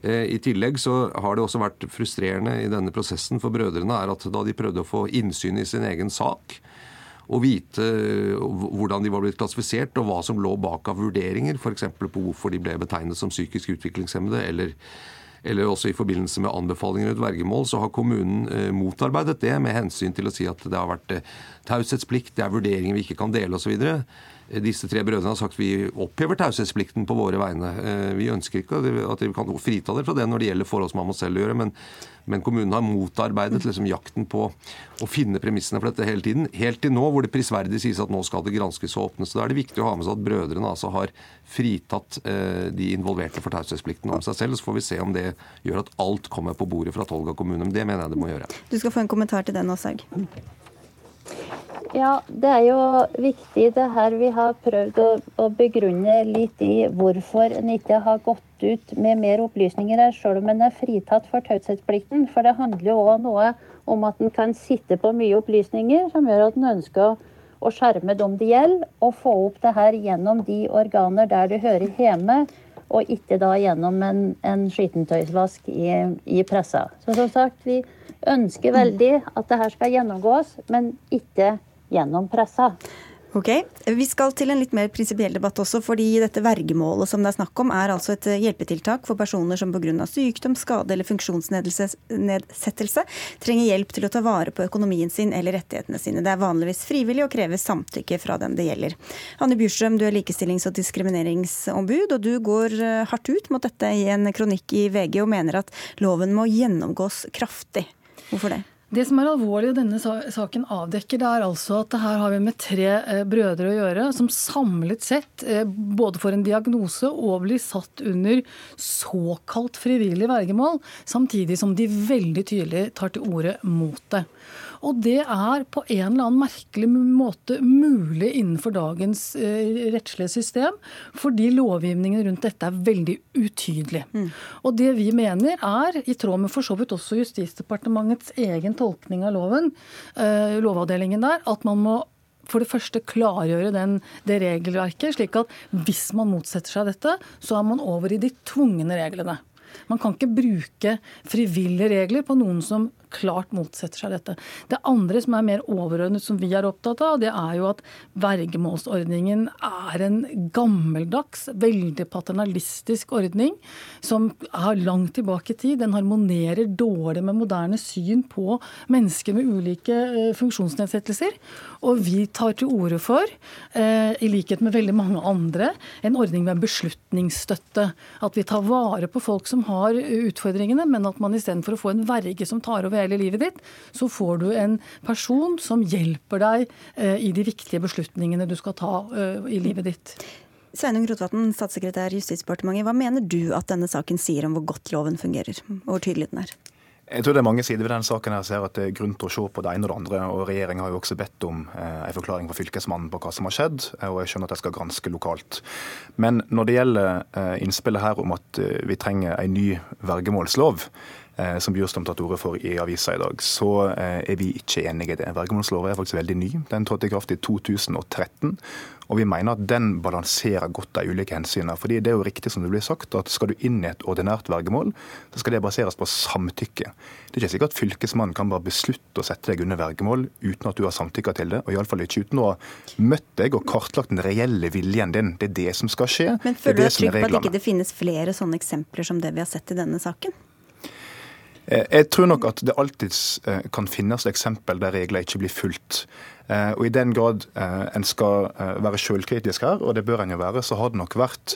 Eh, I tillegg så har det også vært frustrerende i denne prosessen for brødrene er at da de prøvde å få innsyn i sin egen sak, å vite hvordan de var blitt klassifisert, og hva som lå bak av vurderinger, f.eks. på hvorfor de ble betegnet som psykisk utviklingshemmede, eller, eller også i forbindelse med anbefalinger ut vergemål, så har kommunen eh, motarbeidet det med hensyn til å si at det har vært eh, taushetsplikt, det er vurderinger vi ikke kan dele osv. Disse tre brødrene har sagt vi opphever taushetsplikten på våre vegne. Eh, vi ønsker ikke at vi kan frita dere fra det når det gjelder forhold som man må selv gjøre, men, men kommunen har motarbeidet liksom, jakten på å finne premissene for dette hele tiden. Helt til nå hvor det prisverdig sies at nå skal det granskes og åpnes. Da er det viktig å ha med seg at brødrene altså har fritatt eh, de involverte for taushetsplikten om seg selv. Så får vi se om det gjør at alt kommer på bordet fra Tolga kommune. Men det mener jeg det må gjøre. Du skal få en kommentar til den, Åshaug. Ja, det er jo viktig det her vi har prøvd å, å begrunne litt i hvorfor en ikke har gått ut med mer opplysninger her, selv om en er fritatt for taushetsplikten. For det handler jo òg noe om at en kan sitte på mye opplysninger som gjør at en ønsker å skjerme dem det gjelder, og få opp det her gjennom de organer der det hører hjemme, og ikke da gjennom en, en skittentøysvask i, i pressa. Så som sagt, vi ønsker veldig at det her skal gjennomgås, men ikke gjennom pressa. Ok, Vi skal til en litt mer prinsipiell debatt også, fordi dette vergemålet som det er snakk om, er altså et eh, hjelpetiltak for personer som pga. sykdom, skade eller funksjonsnedsettelse trenger hjelp til å ta vare på økonomien sin eller rettighetene sine. Det er vanligvis frivillig og krever samtykke fra den det gjelder. Hanne Bjurstrøm, du er likestillings- og diskrimineringsombud, og du går eh, hardt ut mot dette i en kronikk i VG og mener at loven må gjennomgås kraftig. Hvorfor det? Det som er alvorlig og denne saken avdekker, det er altså at her har vi med tre eh, brødre å gjøre, som samlet sett eh, både får en diagnose og blir satt under såkalt frivillig vergemål, samtidig som de veldig tydelig tar til orde mot det. Og det er på en eller annen merkelig måte mulig innenfor dagens eh, rettslige system, fordi lovgivningen rundt dette er veldig utydelig. Mm. Og det vi mener er, i tråd med for så vidt også Justisdepartementets egen tolkning av loven, eh, lovavdelingen der, at man må for det første klargjøre den, det regelverket, slik at hvis man motsetter seg dette, så er man over i de tvungne reglene. Man kan ikke bruke frivillige regler på noen som klart motsetter seg dette. Det andre som er mer overordnet, som vi er opptatt av, det er jo at vergemålsordningen er en gammeldags, veldig paternalistisk ordning som er langt tilbake i tid. Den harmonerer dårlig med moderne syn på mennesker med ulike eh, funksjonsnedsettelser. Og vi tar til orde for, eh, i likhet med veldig mange andre, en ordning med beslutningsstøtte. At vi tar vare på folk som har utfordringene, men at man istedenfor å få en verge som tar over hele livet ditt, så får du en person som hjelper deg eh, i de viktige beslutningene du skal ta eh, i livet ditt. Sveinung Rotevatn, statssekretær i Justisdepartementet. Hva mener du at denne saken sier om hvor godt loven fungerer, og hvor tydelig den er? Jeg tror det er mange sider ved denne saken her ser at det er grunn til å se på det ene og det andre. og Regjeringa har jo også bedt om eh, en forklaring fra Fylkesmannen på hva som har skjedd, eh, og jeg skjønner at de skal granske lokalt. Men når det gjelder eh, innspillet her om at eh, vi trenger en ny vergemålslov, som Bjurstrøm tar til orde for i avisa i dag, så eh, er vi ikke enige i det. Vergemålsloven er faktisk veldig ny. Den trådte i kraft i 2013. Og vi mener at den balanserer godt de ulike hensynene. Fordi det er jo riktig som det blir sagt, at skal du inn i et ordinært vergemål, så skal det baseres på samtykke. Det er ikke sikkert at Fylkesmannen kan bare beslutte å sette deg under vergemål uten at du har samtykka til det, og iallfall ikke uten å ha møtt deg og kartlagt den reelle viljen din. Det er det som skal skje. Men føler du deg trygg på at ikke det finnes flere sånne eksempler som det vi har sett i denne saken? Eh, jeg tror nok at det alltids eh, kan finnes eksempel der regler ikke blir fulgt. Eh, og I den grad en skal være selvkritisk her, og det bør en jo være, så har det nok vært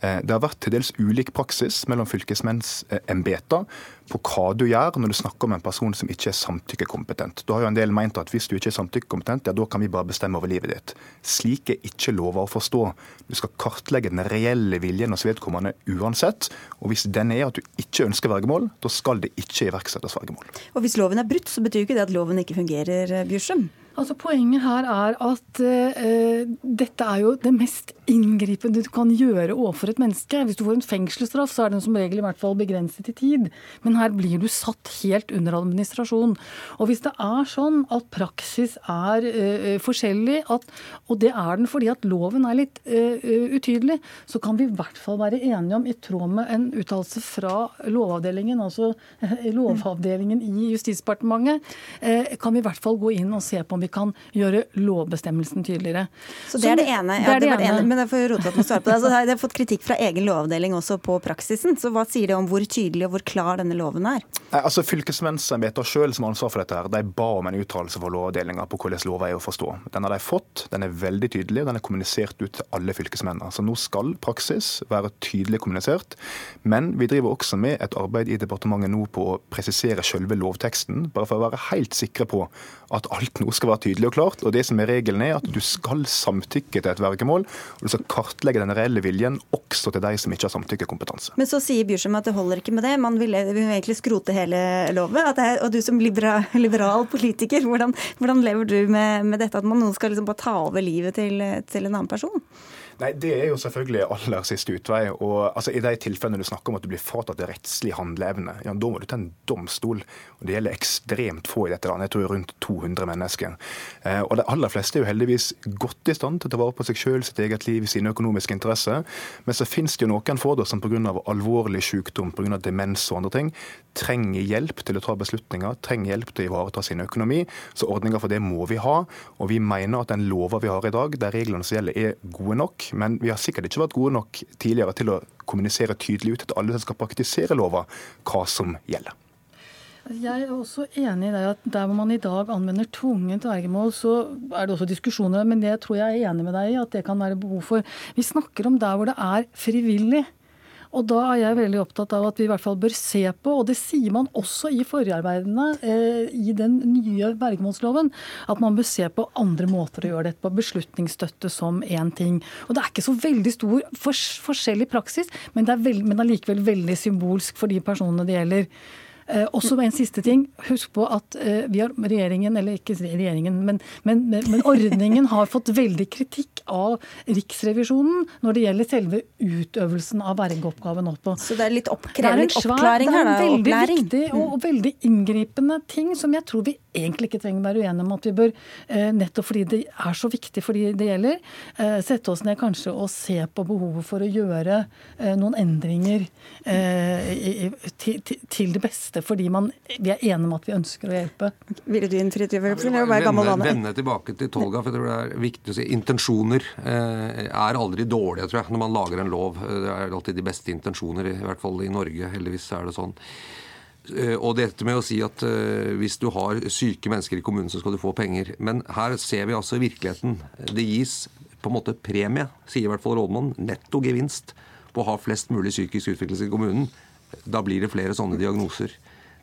det har vært til dels ulik praksis mellom fylkesmennsembeter på hva du gjør når du snakker om en person som ikke er samtykkekompetent. Da har jo en del meint at hvis du ikke er samtykkekompetent, ja, da kan vi bare bestemme over livet ditt. Slik er ikke lova å forstå. Du skal kartlegge den reelle viljen hos vedkommende uansett. Og hvis den er at du ikke ønsker vergemål, da skal det ikke iverksettes vergemål. Og hvis loven er brutt, så betyr jo ikke det at loven ikke fungerer, Bjørsum? Altså Poenget her er at uh, dette er jo det mest inngripende du kan gjøre overfor et menneske. Hvis du får en fengselsstraff, så er den som regel i hvert fall begrenset i tid. Men her blir du satt helt under administrasjon. Og hvis det er sånn at praksis er uh, forskjellig, at, og det er den fordi at loven er litt uh, utydelig, så kan vi i hvert fall være enige om, i tråd med en uttalelse fra Lovavdelingen, altså Lovavdelingen i Justisdepartementet, kan vi i hvert fall gå inn og se på om vi kan gjøre lovbestemmelsen tydeligere. Så det er det ene. Ja, det er det, det ene. Men jeg får Rotevatn svare på det. Altså, det har fått kritikk fra egen lovavdeling også på praksisen. Så hva sier det om hvor tydelig og hvor klar denne loven er? Nei, altså Fylkesmennsembetet sjøl som har ansvar for dette, her, de ba om en uttalelse fra Lovavdelinga på hvordan lova er å forstå. Den har de fått, den er veldig tydelig, den er kommunisert ut til alle fylkesmennene. Så nå skal praksis være tydelig kommunisert. Men vi driver også med et arbeid i departementet nå på å presisere selve lovteksten, bare for å være helt sikre på at alt nå skal være tydelig og klart. Og det som er regelen er at du skal samtykke til et vergemål, og du skal kartlegge den reelle viljen også til de som ikke har samtykkekompetanse. Men så sier Bjørsheim at det holder ikke med det. Man vil, vil egentlig skrote hele loven. Er, og du som liberal, liberal politiker, hvordan, hvordan, lever du med, med dette at man nå skal liksom bare ta over livet til, til en annen person? Nei, Det er jo selvfølgelig aller siste utvei. og altså, I de tilfellene du snakker om at du blir fratatt rettslig handleevne, ja, da må du til en domstol. og Det gjelder ekstremt få i dette landet. Jeg tror rundt 200 mennesker. Eh, og De aller fleste er jo heldigvis godt i stand til å ta vare på seg sjøl, sitt eget liv, sine økonomiske interesser. Men så finnes det jo noen få som pga. alvorlig sykdom, pga. demens og andre ting, trenger hjelp til å ta beslutninger, trenger hjelp til å ivareta sin økonomi. Så ordninger for det må vi ha. Og vi mener at den lova vi har i dag, der reglene som gjelder er gode nok men vi har sikkert ikke vært gode nok tidligere til å kommunisere tydelig ut til alle skal praktisere lova, hva som gjelder. Jeg er også enig i det at der hvor man i dag anvender tvungent vergemål, så er det også diskusjoner, men det tror jeg er enig med deg i at det kan være behov for. Vi snakker om der hvor det er frivillig. Og da er jeg veldig opptatt av at vi i hvert fall bør se på, og det sier man også i forarbeidene eh, i den nye vergemålsloven, at man bør se på andre måter å gjøre dette på. Beslutningsstøtte som én ting. Og det er ikke så veldig stor for, forskjell i praksis, men det er, veld, veldig symbolsk for de personene det gjelder. Eh, også en siste ting. Husk på at eh, vi har regjeringen, eller ikke regjeringen, men, men, men, ordningen har fått veldig kritikk av Riksrevisjonen når det gjelder selve utøvelsen av vergeoppgaven. Så det er litt en oppklaring her, da? Det er en veldig viktig og, og, veldig inngripende ting som jeg tror vi egentlig ikke trenger å være uenige om at vi bør, eh, nettopp fordi det er så viktig for de det gjelder, eh, sette oss ned kanskje og se på behovet for å gjøre eh, noen endringer eh, i, til, til det beste dette fordi man, vi er enige om at vi ønsker å hjelpe. Ville du inn Fridtjof Vende, vende tilbake til Tolga, for det er viktig å si. Intensjoner eh, er aldri dårlige, tror jeg, når man lager en lov. Det er alltid de beste intensjoner, i hvert fall i Norge. Heldigvis er det sånn. Eh, og dette med å si at hvis du har syke mennesker i kommunen, så skal du få penger. Men her ser vi altså virkeligheten. Det gis på en måte premie, sier i hvert fall rådmannen. Netto gevinst på å ha flest mulig psykisk utviklelse i kommunen. Da blir det flere sånne diagnoser.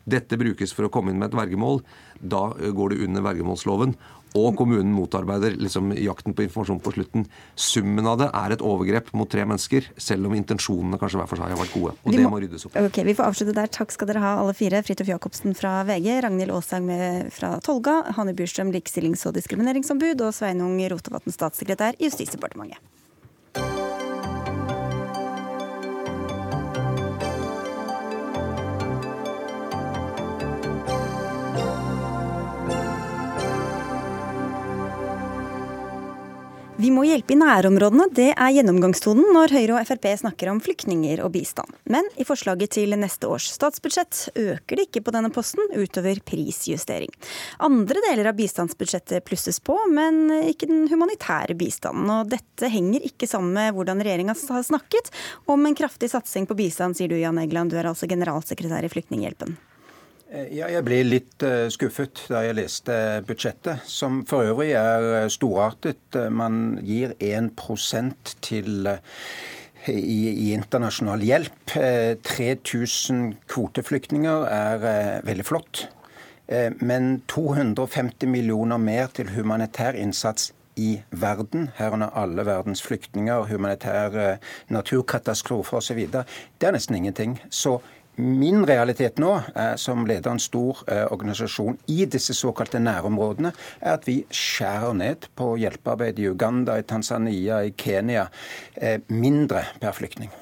Dette brukes for å komme inn med et vergemål. Da eh, går det under vergemålsloven. og kommunen motarbeider liksom jakten på informasjon på slutten. Summen av det er et overgrep mot tre mennesker, selv om intensjonene kanskje hver for seg har vært gode. Og må, det må, må ryddes opp Ok, Vi får avslutte der. Takk skal dere ha, alle fire. Fridtjof Jacobsen fra VG, Ragnhild Aasang fra Tolga, Hanne Bjurstrøm, likestillings- og diskrimineringsombud, og Sveinung Rotevatn, statssekretær i Justisdepartementet. Vi må hjelpe i nærområdene, det er gjennomgangstonen når Høyre og Frp snakker om flyktninger og bistand. Men i forslaget til neste års statsbudsjett øker det ikke på denne posten utover prisjustering. Andre deler av bistandsbudsjettet plusses på, men ikke den humanitære bistanden. Og dette henger ikke sammen med hvordan regjeringa har snakket om en kraftig satsing på bistand, sier du Jan Egeland, du er altså generalsekretær i Flyktninghjelpen. Eh, ja, jeg ble litt eh, skuffet da jeg leste budsjettet, som for øvrig er eh, storartet. Man gir 1 til i, i, internasjonal hjelp. 3000 kvoteflyktninger er veldig flott. Men 250 millioner mer til humanitær innsats i verden, herunder alle verdens flyktninger, humanitære naturkatastrofer osv., det er nesten ingenting. Så Min realitet nå, eh, som leder en stor eh, organisasjon i disse såkalte nærområdene, er at vi skjærer ned på hjelpearbeid i Uganda, i Tanzania, i Kenya. Eh, mindre per flyktning.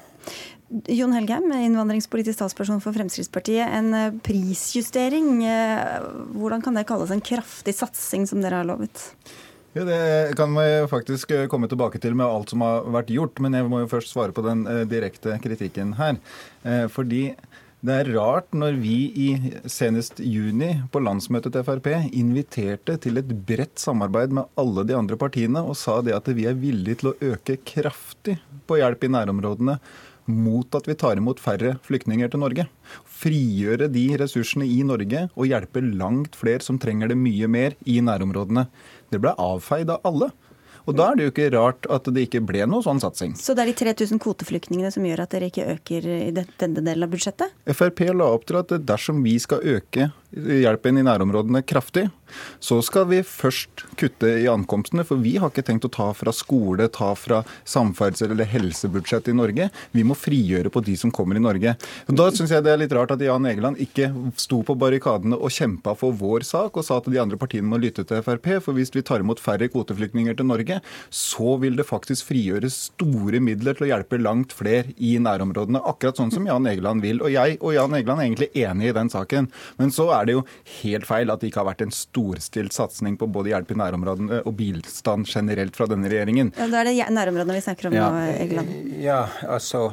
Jon Helgheim, innvandringspolitisk statsperson for Fremskrittspartiet. En prisjustering, hvordan kan det kalles en kraftig satsing som dere har lovet? Ja, Det kan vi faktisk komme tilbake til med alt som har vært gjort. Men jeg må jo først svare på den direkte kritikken her. Fordi det er rart når vi i senest juni på landsmøtet til Frp inviterte til et bredt samarbeid med alle de andre partiene og sa det at vi er villige til å øke kraftig på hjelp i nærområdene mot at vi tar imot færre flyktninger til Norge. Frigjøre de ressursene i Norge og hjelpe langt flere som trenger det mye mer i nærområdene. Det ble avfeid av alle. Og da er det jo ikke rart at det ikke ble noe sånn satsing. Så det er de 3000 kvoteflyktningene som gjør at dere ikke øker i denne delen av budsjettet? Frp la opp til at dersom vi skal øke hjelpen i nærområdene kraftig, så skal vi først kutte i ankomstene. For vi har ikke tenkt å ta fra skole, ta fra samferdsel eller helsebudsjett i Norge. Vi må frigjøre på de som kommer i Norge. Da syns jeg det er litt rart at Jan Egeland ikke sto på barrikadene og kjempa for vår sak, og sa at de andre partiene må lytte til Frp. For hvis vi tar imot færre kvoteflyktninger til Norge, så vil det faktisk frigjøres store midler til å hjelpe langt flere i nærområdene. Akkurat sånn som Jan Egeland vil. Og jeg og Jan Egeland er egentlig enig i den saken. Men så er det jo helt feil at det ikke har vært en storstilt satsing på både hjelp i nærområdene og bistand generelt fra denne regjeringen. Ja, Da er det nærområdene vi snakker om ja. nå, Egeland. Ja, altså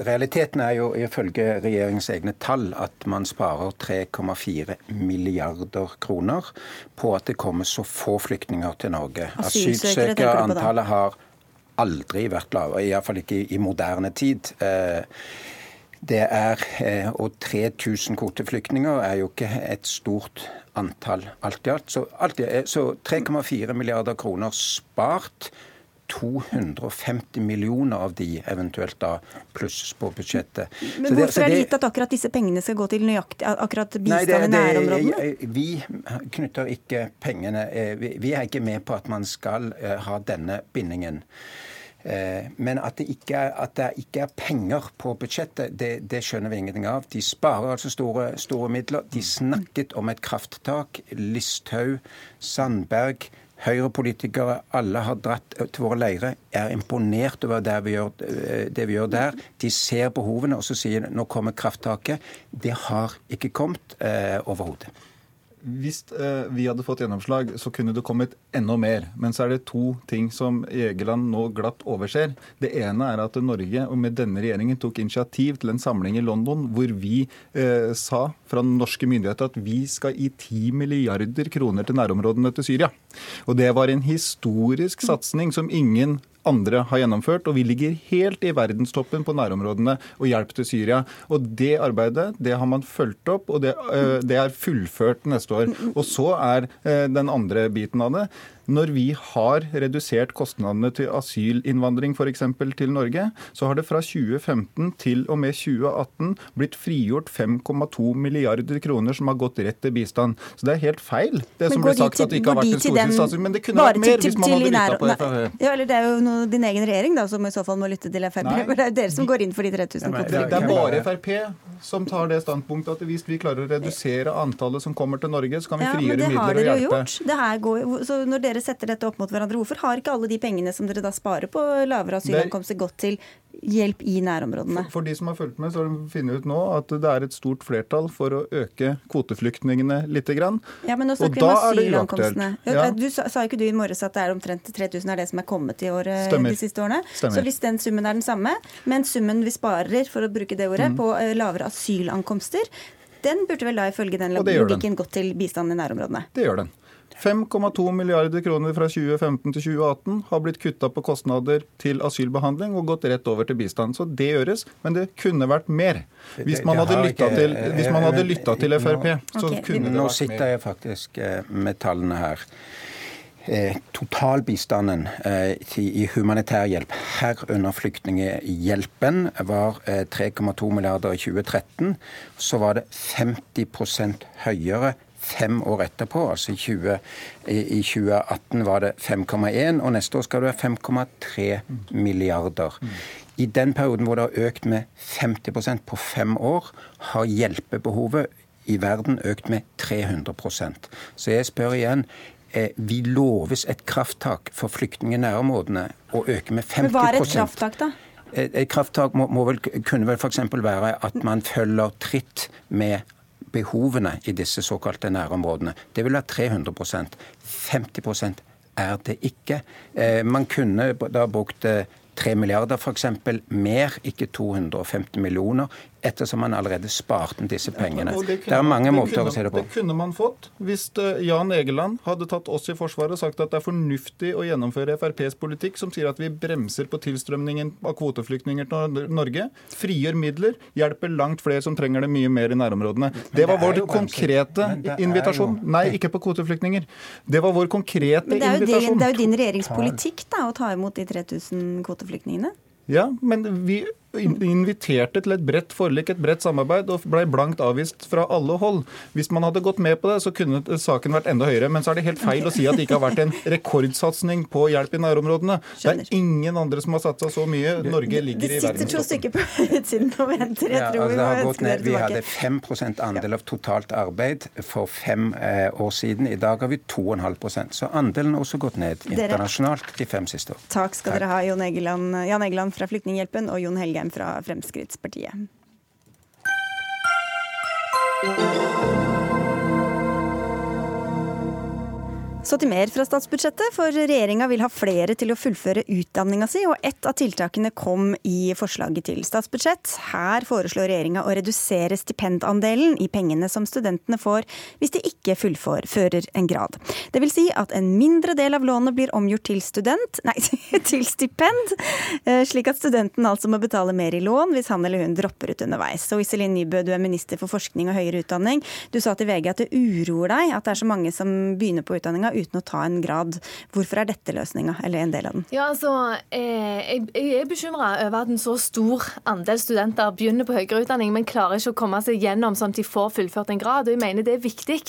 Realiteten er jo ifølge regjeringens egne tall at man sparer 3,4 milliarder kroner på at det kommer så få flyktninger til Norge. Asylsøkerantallet har aldri vært lavere, iallfall ikke i moderne tid. Eh, det er, eh, Og 3000 kvoteflyktninger er jo ikke et stort antall alt i alt. Så, så 3,4 milliarder kroner spart. 250 millioner av de eventuelt da plusses på budsjettet. Men det, hvorfor er det gitt at akkurat disse pengene skal gå til nøyaktig akkurat bistand i nærområdene? Vi knytter ikke pengene eh, Vi er ikke med på at man skal eh, ha denne bindingen. Eh, men at det, ikke er, at det ikke er penger på budsjettet, det, det, skjønner vi ingenting av. De sparer altså store, store midler. De snakket om et krafttak. Listhaug, Sandberg, Høyre-politikere, alle har dratt til våre leirer. er imponert over det vi, gjør, eh, det vi gjør der. De ser behovene og så sier nå kommer krafttaket. Det har ikke kommet eh, overhodet. Hvis eh, vi hadde fått gjennomslag, så kunne det kommet enda mer. Men så er det to ting som Egeland nå glatt overser. Det ene er at Norge og med denne regjeringen tok initiativ til en samling i London hvor vi eh, sa fra norske myndigheter at vi skal gi 10 milliarder kroner til nærområdene til Syria. Og det var en historisk satsing som ingen andre har gjennomført. Og vi ligger helt i verdenstoppen på nærområdene og hjelp til Syria. Og det arbeidet det har man fulgt opp, og det, eh, det er fullført neste år. Og så er eh, den andre biten av det Når vi har redusert kostnadene til asylinnvandring f.eks. til Norge, så har det fra 2015 til og med 2018 blitt frigjort 5,2 milliarder kroner som har gått rett til bistand. Så det er helt feil det som ble sagt at det ikke har vært en stortingssatsing. Men det kunne vært mer hvis man hadde lytta på Frp. Ja, eller det er jo noe, din egen regjering da, som i så fall må lytte til Frp. Nei, det er jo dere som går inn for de 3000 kvotene. Det er bare Frp som tar det standpunktet at hvis vi klarer å redusere antallet som kommer til Norge, så kan vi frigjøre midler og hjelpe. Ja, men det har dere gjort. Det her går, så når dere setter dette opp mot hverandre, hvorfor har ikke alle de pengene som dere da sparer på lavere asylankomster, gått til hjelp i nærområdene? For de som har fulgt med, så har de funnet ut nå at det er et stort flertall for å øke kvoteflyktningene litt. Grann. Ja, men nå snakker vi om asylankomstene. Ja. Du sa, sa ikke du i morges at det er omtrent 3000 er det som er kommet i år, Stemmer. de siste årene? Stemmer. Så hvis den summen er den samme, men summen vi sparer, for å bruke det ordet, mm. på lavere asylankomster, den burde vel da ifølge den logikken gått til bistand i nærområdene? Det gjør den. 5,2 milliarder kroner fra 2015 til 2018 har blitt kutta på kostnader til asylbehandling og gått rett over til bistand. Så det gjøres, men det kunne vært mer. Hvis man hadde lytta til, hadde til Frp, så kunne det vært mer. Nå sitter jeg faktisk eh, med tallene her. Eh, totalbistanden eh, i humanitær hjelp, herunder flyktninghjelpen, var 3,2 milliarder i 2013. Så var det 50% høyere fem år etterpå, altså i, 20, i 2018 var det 5,1, og neste år skal det være 5,3 milliarder. I den perioden hvor det har økt med 50% på fem år, har hjelpebehovet i verden økt med 300% Så jeg spør igjen, eh, vi loves et krafttak for flyktninger i nærområdene å øke med 50 Men Hva er et krafttak, da? Et krafttak må, må vel, kunne vel f.eks. være at man følger tritt med behovene i disse såkalte nærområdene. Det vil være 300% 50% er det ikke. Eh, man kunne da brukt 3 eh, milliarder f.eks. mer, ikke 250 millioner ettersom man allerede sparte disse pengene. Ja, det, det, er mange måter kunne, å se det på. Det kunne man fått hvis eh, Jan Egeland hadde tatt oss i forsvaret og sagt at det er fornuftig å gjennomføre FrPs politikk som sier at vi bremser på tilstrømningen av kvoteflyktninger til Norge, frigjør midler, hjelper langt flere som trenger det mye mer i nærområdene. Det var vår konkrete invitasjon. Nei, ikke på kvoteflyktninger. Det var vår konkrete invitasjon. det er jo din regjeringspolitikk da, å ta imot de 3000 kvoteflyktningene? Ja, men vi inviterte til et bredt forlik, et bredt samarbeid, og ble blankt avvist fra alle hold. Hvis man hadde gått med på det, så kunne saken vært enda høyere. Men så er det helt feil å si at det ikke har vært en rekordsatsing på hjelp i nærområdene. Det er ingen andre som har satsa så mye. Norge ligger i verdenstoppen. Det sitter to stykker på utsiden og venter. Jeg tror ja, altså, vi må Vi hadde 5% andel av totalt arbeid for fem eh, år siden. I dag har vi 2,5% Så andelen har også gått ned internasjonalt de fem siste år. Takk skal Takk. dere ha, Jan Egeland, Jan Egeland fra Flyktninghjelpen og Jon Helge Engen fra Fremskrittspartiet. Så til mer fra statsbudsjettet, for regjeringa vil ha flere til å fullføre utdanninga si, og ett av tiltakene kom i forslaget til statsbudsjett. Her foreslår regjeringa å redusere stipendandelen i pengene som studentene får hvis de ikke fullfører en grad. Det vil si at en mindre del av lånet blir omgjort til student, nei, til stipend, eh, slik at studenten altså må betale mer i lån hvis han eller hun dropper ut underveis. Så Iselin Nybø, du er minister for forskning og høyere utdanning. Du sa til VG at det uroer deg at det er så mange som begynner på utdanninga uten å ta en grad. Hvorfor er dette løsninga, eller en del av den? Ja, altså, Jeg, jeg, er bekymra over at en så stor andel studenter begynner på høyere utdanning, men klarer ikke å komme seg gjennom sånn at de får fullført en grad. Og jeg mener det er viktig.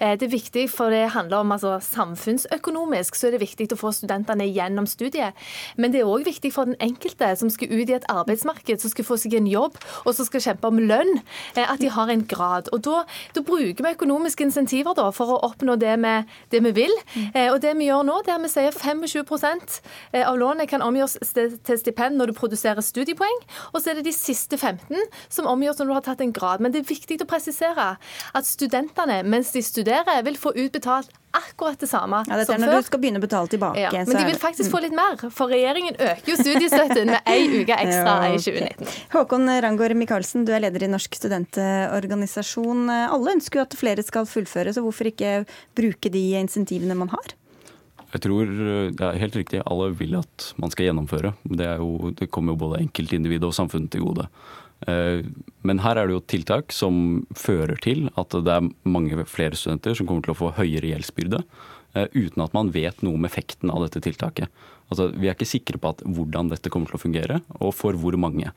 Eh, det er viktig for det handler om altså, samfunnsøkonomisk, så er det viktig å få studentene gjennom studiet. Men det er òg viktig for den enkelte som skal ut i et arbeidsmarked, som skal få seg en jobb, og som skal kjempe om lønn, eh, at de har en grad. Og da, da bruker vi økonomiske insentiver da, for å oppnå det vi, det vi vi vil. Eh, og det vi gjør nå, det er at vi sier 25 eh, av lånet kan omgjøres til stipend når du produserer studiepoeng, og så er det de siste 15 som omgjøres når du har tatt en grad. Men det er viktig å presisere at studentene mens de studerer, vil få utbetalt akkurat det samme ja, det er når før. du skal begynne å betale tilbake. Ja, men de vil faktisk få litt mer, for regjeringen øker jo studiestøtten med ei uke ekstra ja, okay. i 2019. Håkon Rangård Michaelsen, du er leder i Norsk studentorganisasjon. Alle ønsker jo at flere skal fullføre, så hvorfor ikke bruke de insentivene man har? Jeg tror det er helt riktig. Alle vil at man skal gjennomføre. Det, jo, det kommer jo både enkeltindividet og samfunnet til gode. Eh, men her er det jo tiltak som fører til at det er mange flere studenter som kommer til å få høyere gjeldsbyrde. uten at man vet noe om effekten av dette tiltaket. Altså, vi er ikke sikre på at, hvordan dette kommer til å fungere, og for hvor mange.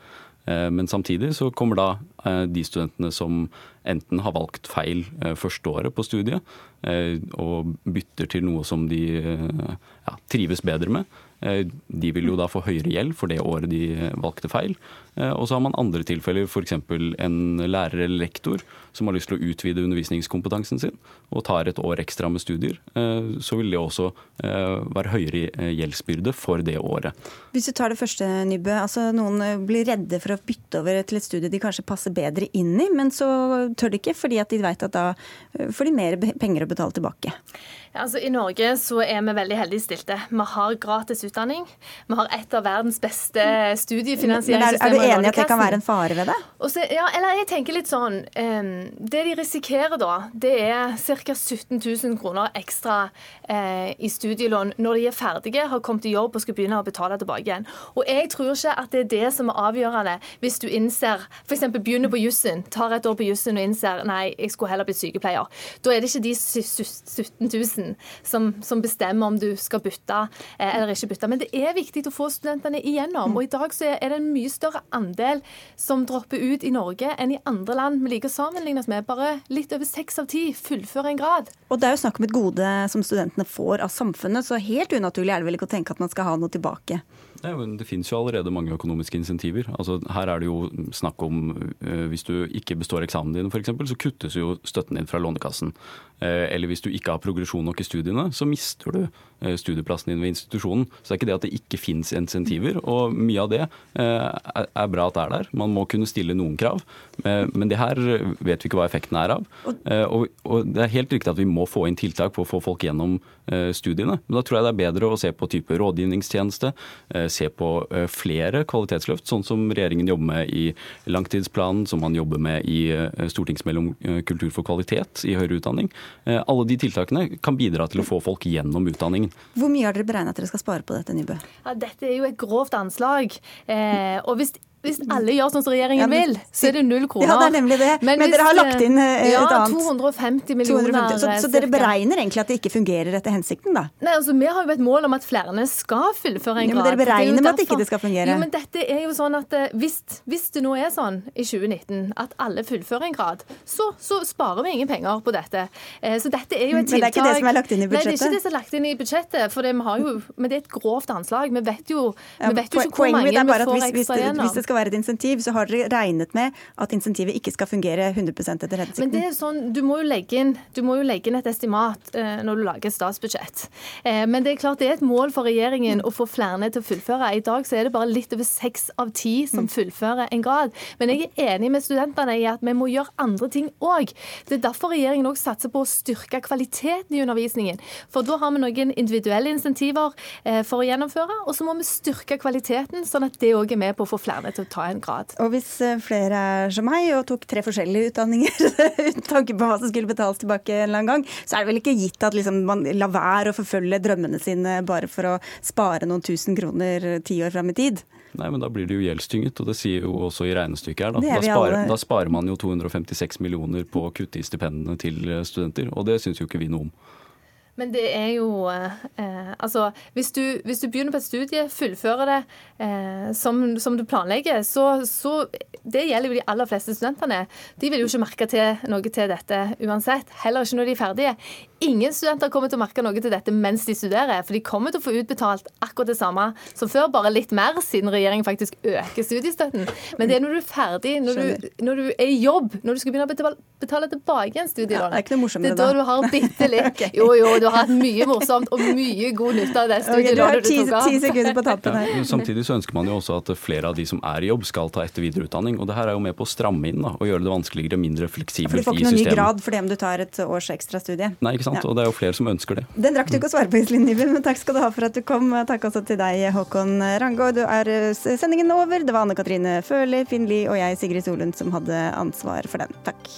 Men samtidig så kommer da de studentene som enten har valgt feil første året på studiet, og bytter til noe som de ja, trives bedre med, Eh, de vil jo da få høyere gjeld for det året de valgte feil. Eh, og så har man andre tilfeller, f.eks. en lærer eller lektor som har lyst til å utvide undervisningskompetansen sin og tar et år ekstra med studier. Eh, så vil det også være høyere gjeldsbyrde for det året. Hvis du tar det første, Nybø. altså Noen blir redde for å bytte over til et studie de kanskje passer bedre inn i, men så tør de ikke fordi at de vet at da får de mer penger å betale tilbake. Ja, Altså, I Norge så er vi veldig heldig stilte. Vi har gratis utdanning. Vi har et av verdens beste studiefinansieringssystemer. Er, er du enig i at det kan være en fare ved det? Så, ja, eller jeg tenker litt sånn um, Det de risikerer da, det er ca. 17 000 kroner ekstra uh, i studielån når de er ferdige, har kommet i jobb og skal begynne å betale tilbake igjen. Og jeg tror ikke at det er det som er avgjørende hvis du innser F.eks. begynner på jussen, tar et år på jussen og innser nei, jeg skulle heller blitt sykepleier. Da er det ikke de 17 000 som, som, bestemmer om du skal bytte eh, eller ikke bytte. Men det er viktig å få studentene igjennom. Og i dag så er det en mye større andel som dropper ut i Norge enn i andre land vi liker å sammenligne oss med. Bare litt over seks av ti fullfører en grad. Og det er jo snakk om et gode som studentene får av samfunnet, så helt unaturlig er det vel ikke å tenke at man skal ha noe tilbake. Det, det finnes jo allerede mange økonomiske insentiver. Altså, her er det jo snakk om uh, hvis du ikke består eksamen din f.eks., så kuttes jo støtten din fra Lånekassen. Uh, eller hvis du ikke har progresjon nok i studiene, så mister du studieplassen din ved institusjonen. Så det er ikke det at det ikke finnes insentiver. Og mye av det er, er, bra at det er der. Man må kunne stille noen krav. men det her vet vi ikke hva effekten er av. Og, det er helt riktig at vi må få inn tiltak for å få folk gjennom studiene. Men da tror jeg det er bedre å se på type rådgivningstjeneste se på eh, flere kvalitetsløft, sånn som regjeringen jobber med i langtidsplanen, som man jobber med i Stortingsmellom stortingsmelding eh, kultur for kvalitet i høyere utdanning. Alle de tiltakene kan bidra til å få folk gjennom utdanningen. Hvor mye har dere beregnet at dere skal spare på dette, Nybø? Ja, dette er jo et grovt anslag. Eh, og hvis hvis alle gjør sånn som regjeringen ja, men, vil, så er det null kroner. Ja, det er nemlig det. Men, men hvis, dere har lagt inn et ja, et annet. 250 millioner. 250. Så, så, dere beregner egentlig at det ikke fungerer etter hensikten, da? Nei, altså Vi har jo et mål om at flere skal fullføre en grad. Ja, men dere beregner med at ikke det skal fungere? Jo, men dette er jo sånn at eh, hvis, hvis, det nå er sånn i 2019 at alle fullfører en grad, så, så sparer vi ingen penger på dette. Eh, så dette er jo et tiltak Men det er ikke det som er lagt inn i budsjettet? Nei, det er ikke det som er lagt inn i budsjettet. For det, vi har jo, men det er et grovt anslag. Vi vet jo, vi vet jo ikke hvor mange vi får ekstra gjennom. Skal være et insentiv, så har dere regnet med at insentivet ikke skal fungere 100% etter hensikten. Men det er sånn, du må jo legge inn, jo legge inn et estimat eh, når du lager et statsbudsjett. Eh, men det er klart det er et mål for regjeringen å få flere til å fullføre. I dag så er det bare litt over seks av ti som mm. fullfører en grad. Men jeg er enig med studentene i at vi må gjøre andre ting òg. Det er derfor regjeringen òg satser på å styrke kvaliteten i undervisningen. For da har vi noen individuelle insentiver eh, for å gjennomføre, og så må vi styrke kvaliteten, sånn at det òg er med på å få flere til å ta en grad. Og hvis eh, flere er som meg og tok tre forskjellige utdanninger uten tanke på hva som skulle betales tilbake en eller annen gang, så er det vel ikke gitt at liksom man lar være å forfølge drømmene sine bare for å spare noen tusen kroner ti år fram i tid? Nei, men da blir det jo gjeldstynget, og det sier jo også i regnestykket her. Da. Da, sparer, da sparer man jo 256 millioner på å kutte i stipendene til studenter, og det syns jo ikke vi noe om. Men det er jo eh, Altså, hvis du, hvis du, begynner på et studie, fullfører det eh, som, som, du planlegger, så, så, Det gjelder jo de aller fleste studentene. De vil jo ikke merke til noe til dette uansett. Heller ikke når de er ferdige. Ingen studenter kommer til å merke noe til dette mens de studerer, for de kommer til å få utbetalt akkurat det samme som før, bare litt mer, siden regjeringen faktisk øker studiestøtten. Men det er når du er ferdig, når du, når du er i jobb, når du skal begynne å betale, betale tilbake igjen studielånet. Ja, det er ikke noe morsommere da. Det er da du har bitte litt okay. Jo, jo, du har hatt mye morsomt og mye god nytte av det studielånet okay, du tok av. Ti sekunder på tappen her. Ja, samtidig så ønsker man jo også at flere av de som er i jobb, skal ta etter videreutdanning. Og det her er jo med på å stramme inn da, og gjøre det vanskeligere, og mindre fleksibelt i systemet. For du får ikke noen ny grad for det om du tar et års ekstra studie? Nei, ikke sant. Ja. Og det er jo flere som ønsker det. Den rakk du ikke å svare på, Iselin Nybø, men takk skal du ha for at du kom. Takk også til deg, Håkon Rango. Du er eh, sendingen over. Det var Anne Katrine Føhli, Finn Lie og jeg, Sigrid Solund, som hadde ansvar for den. Takk.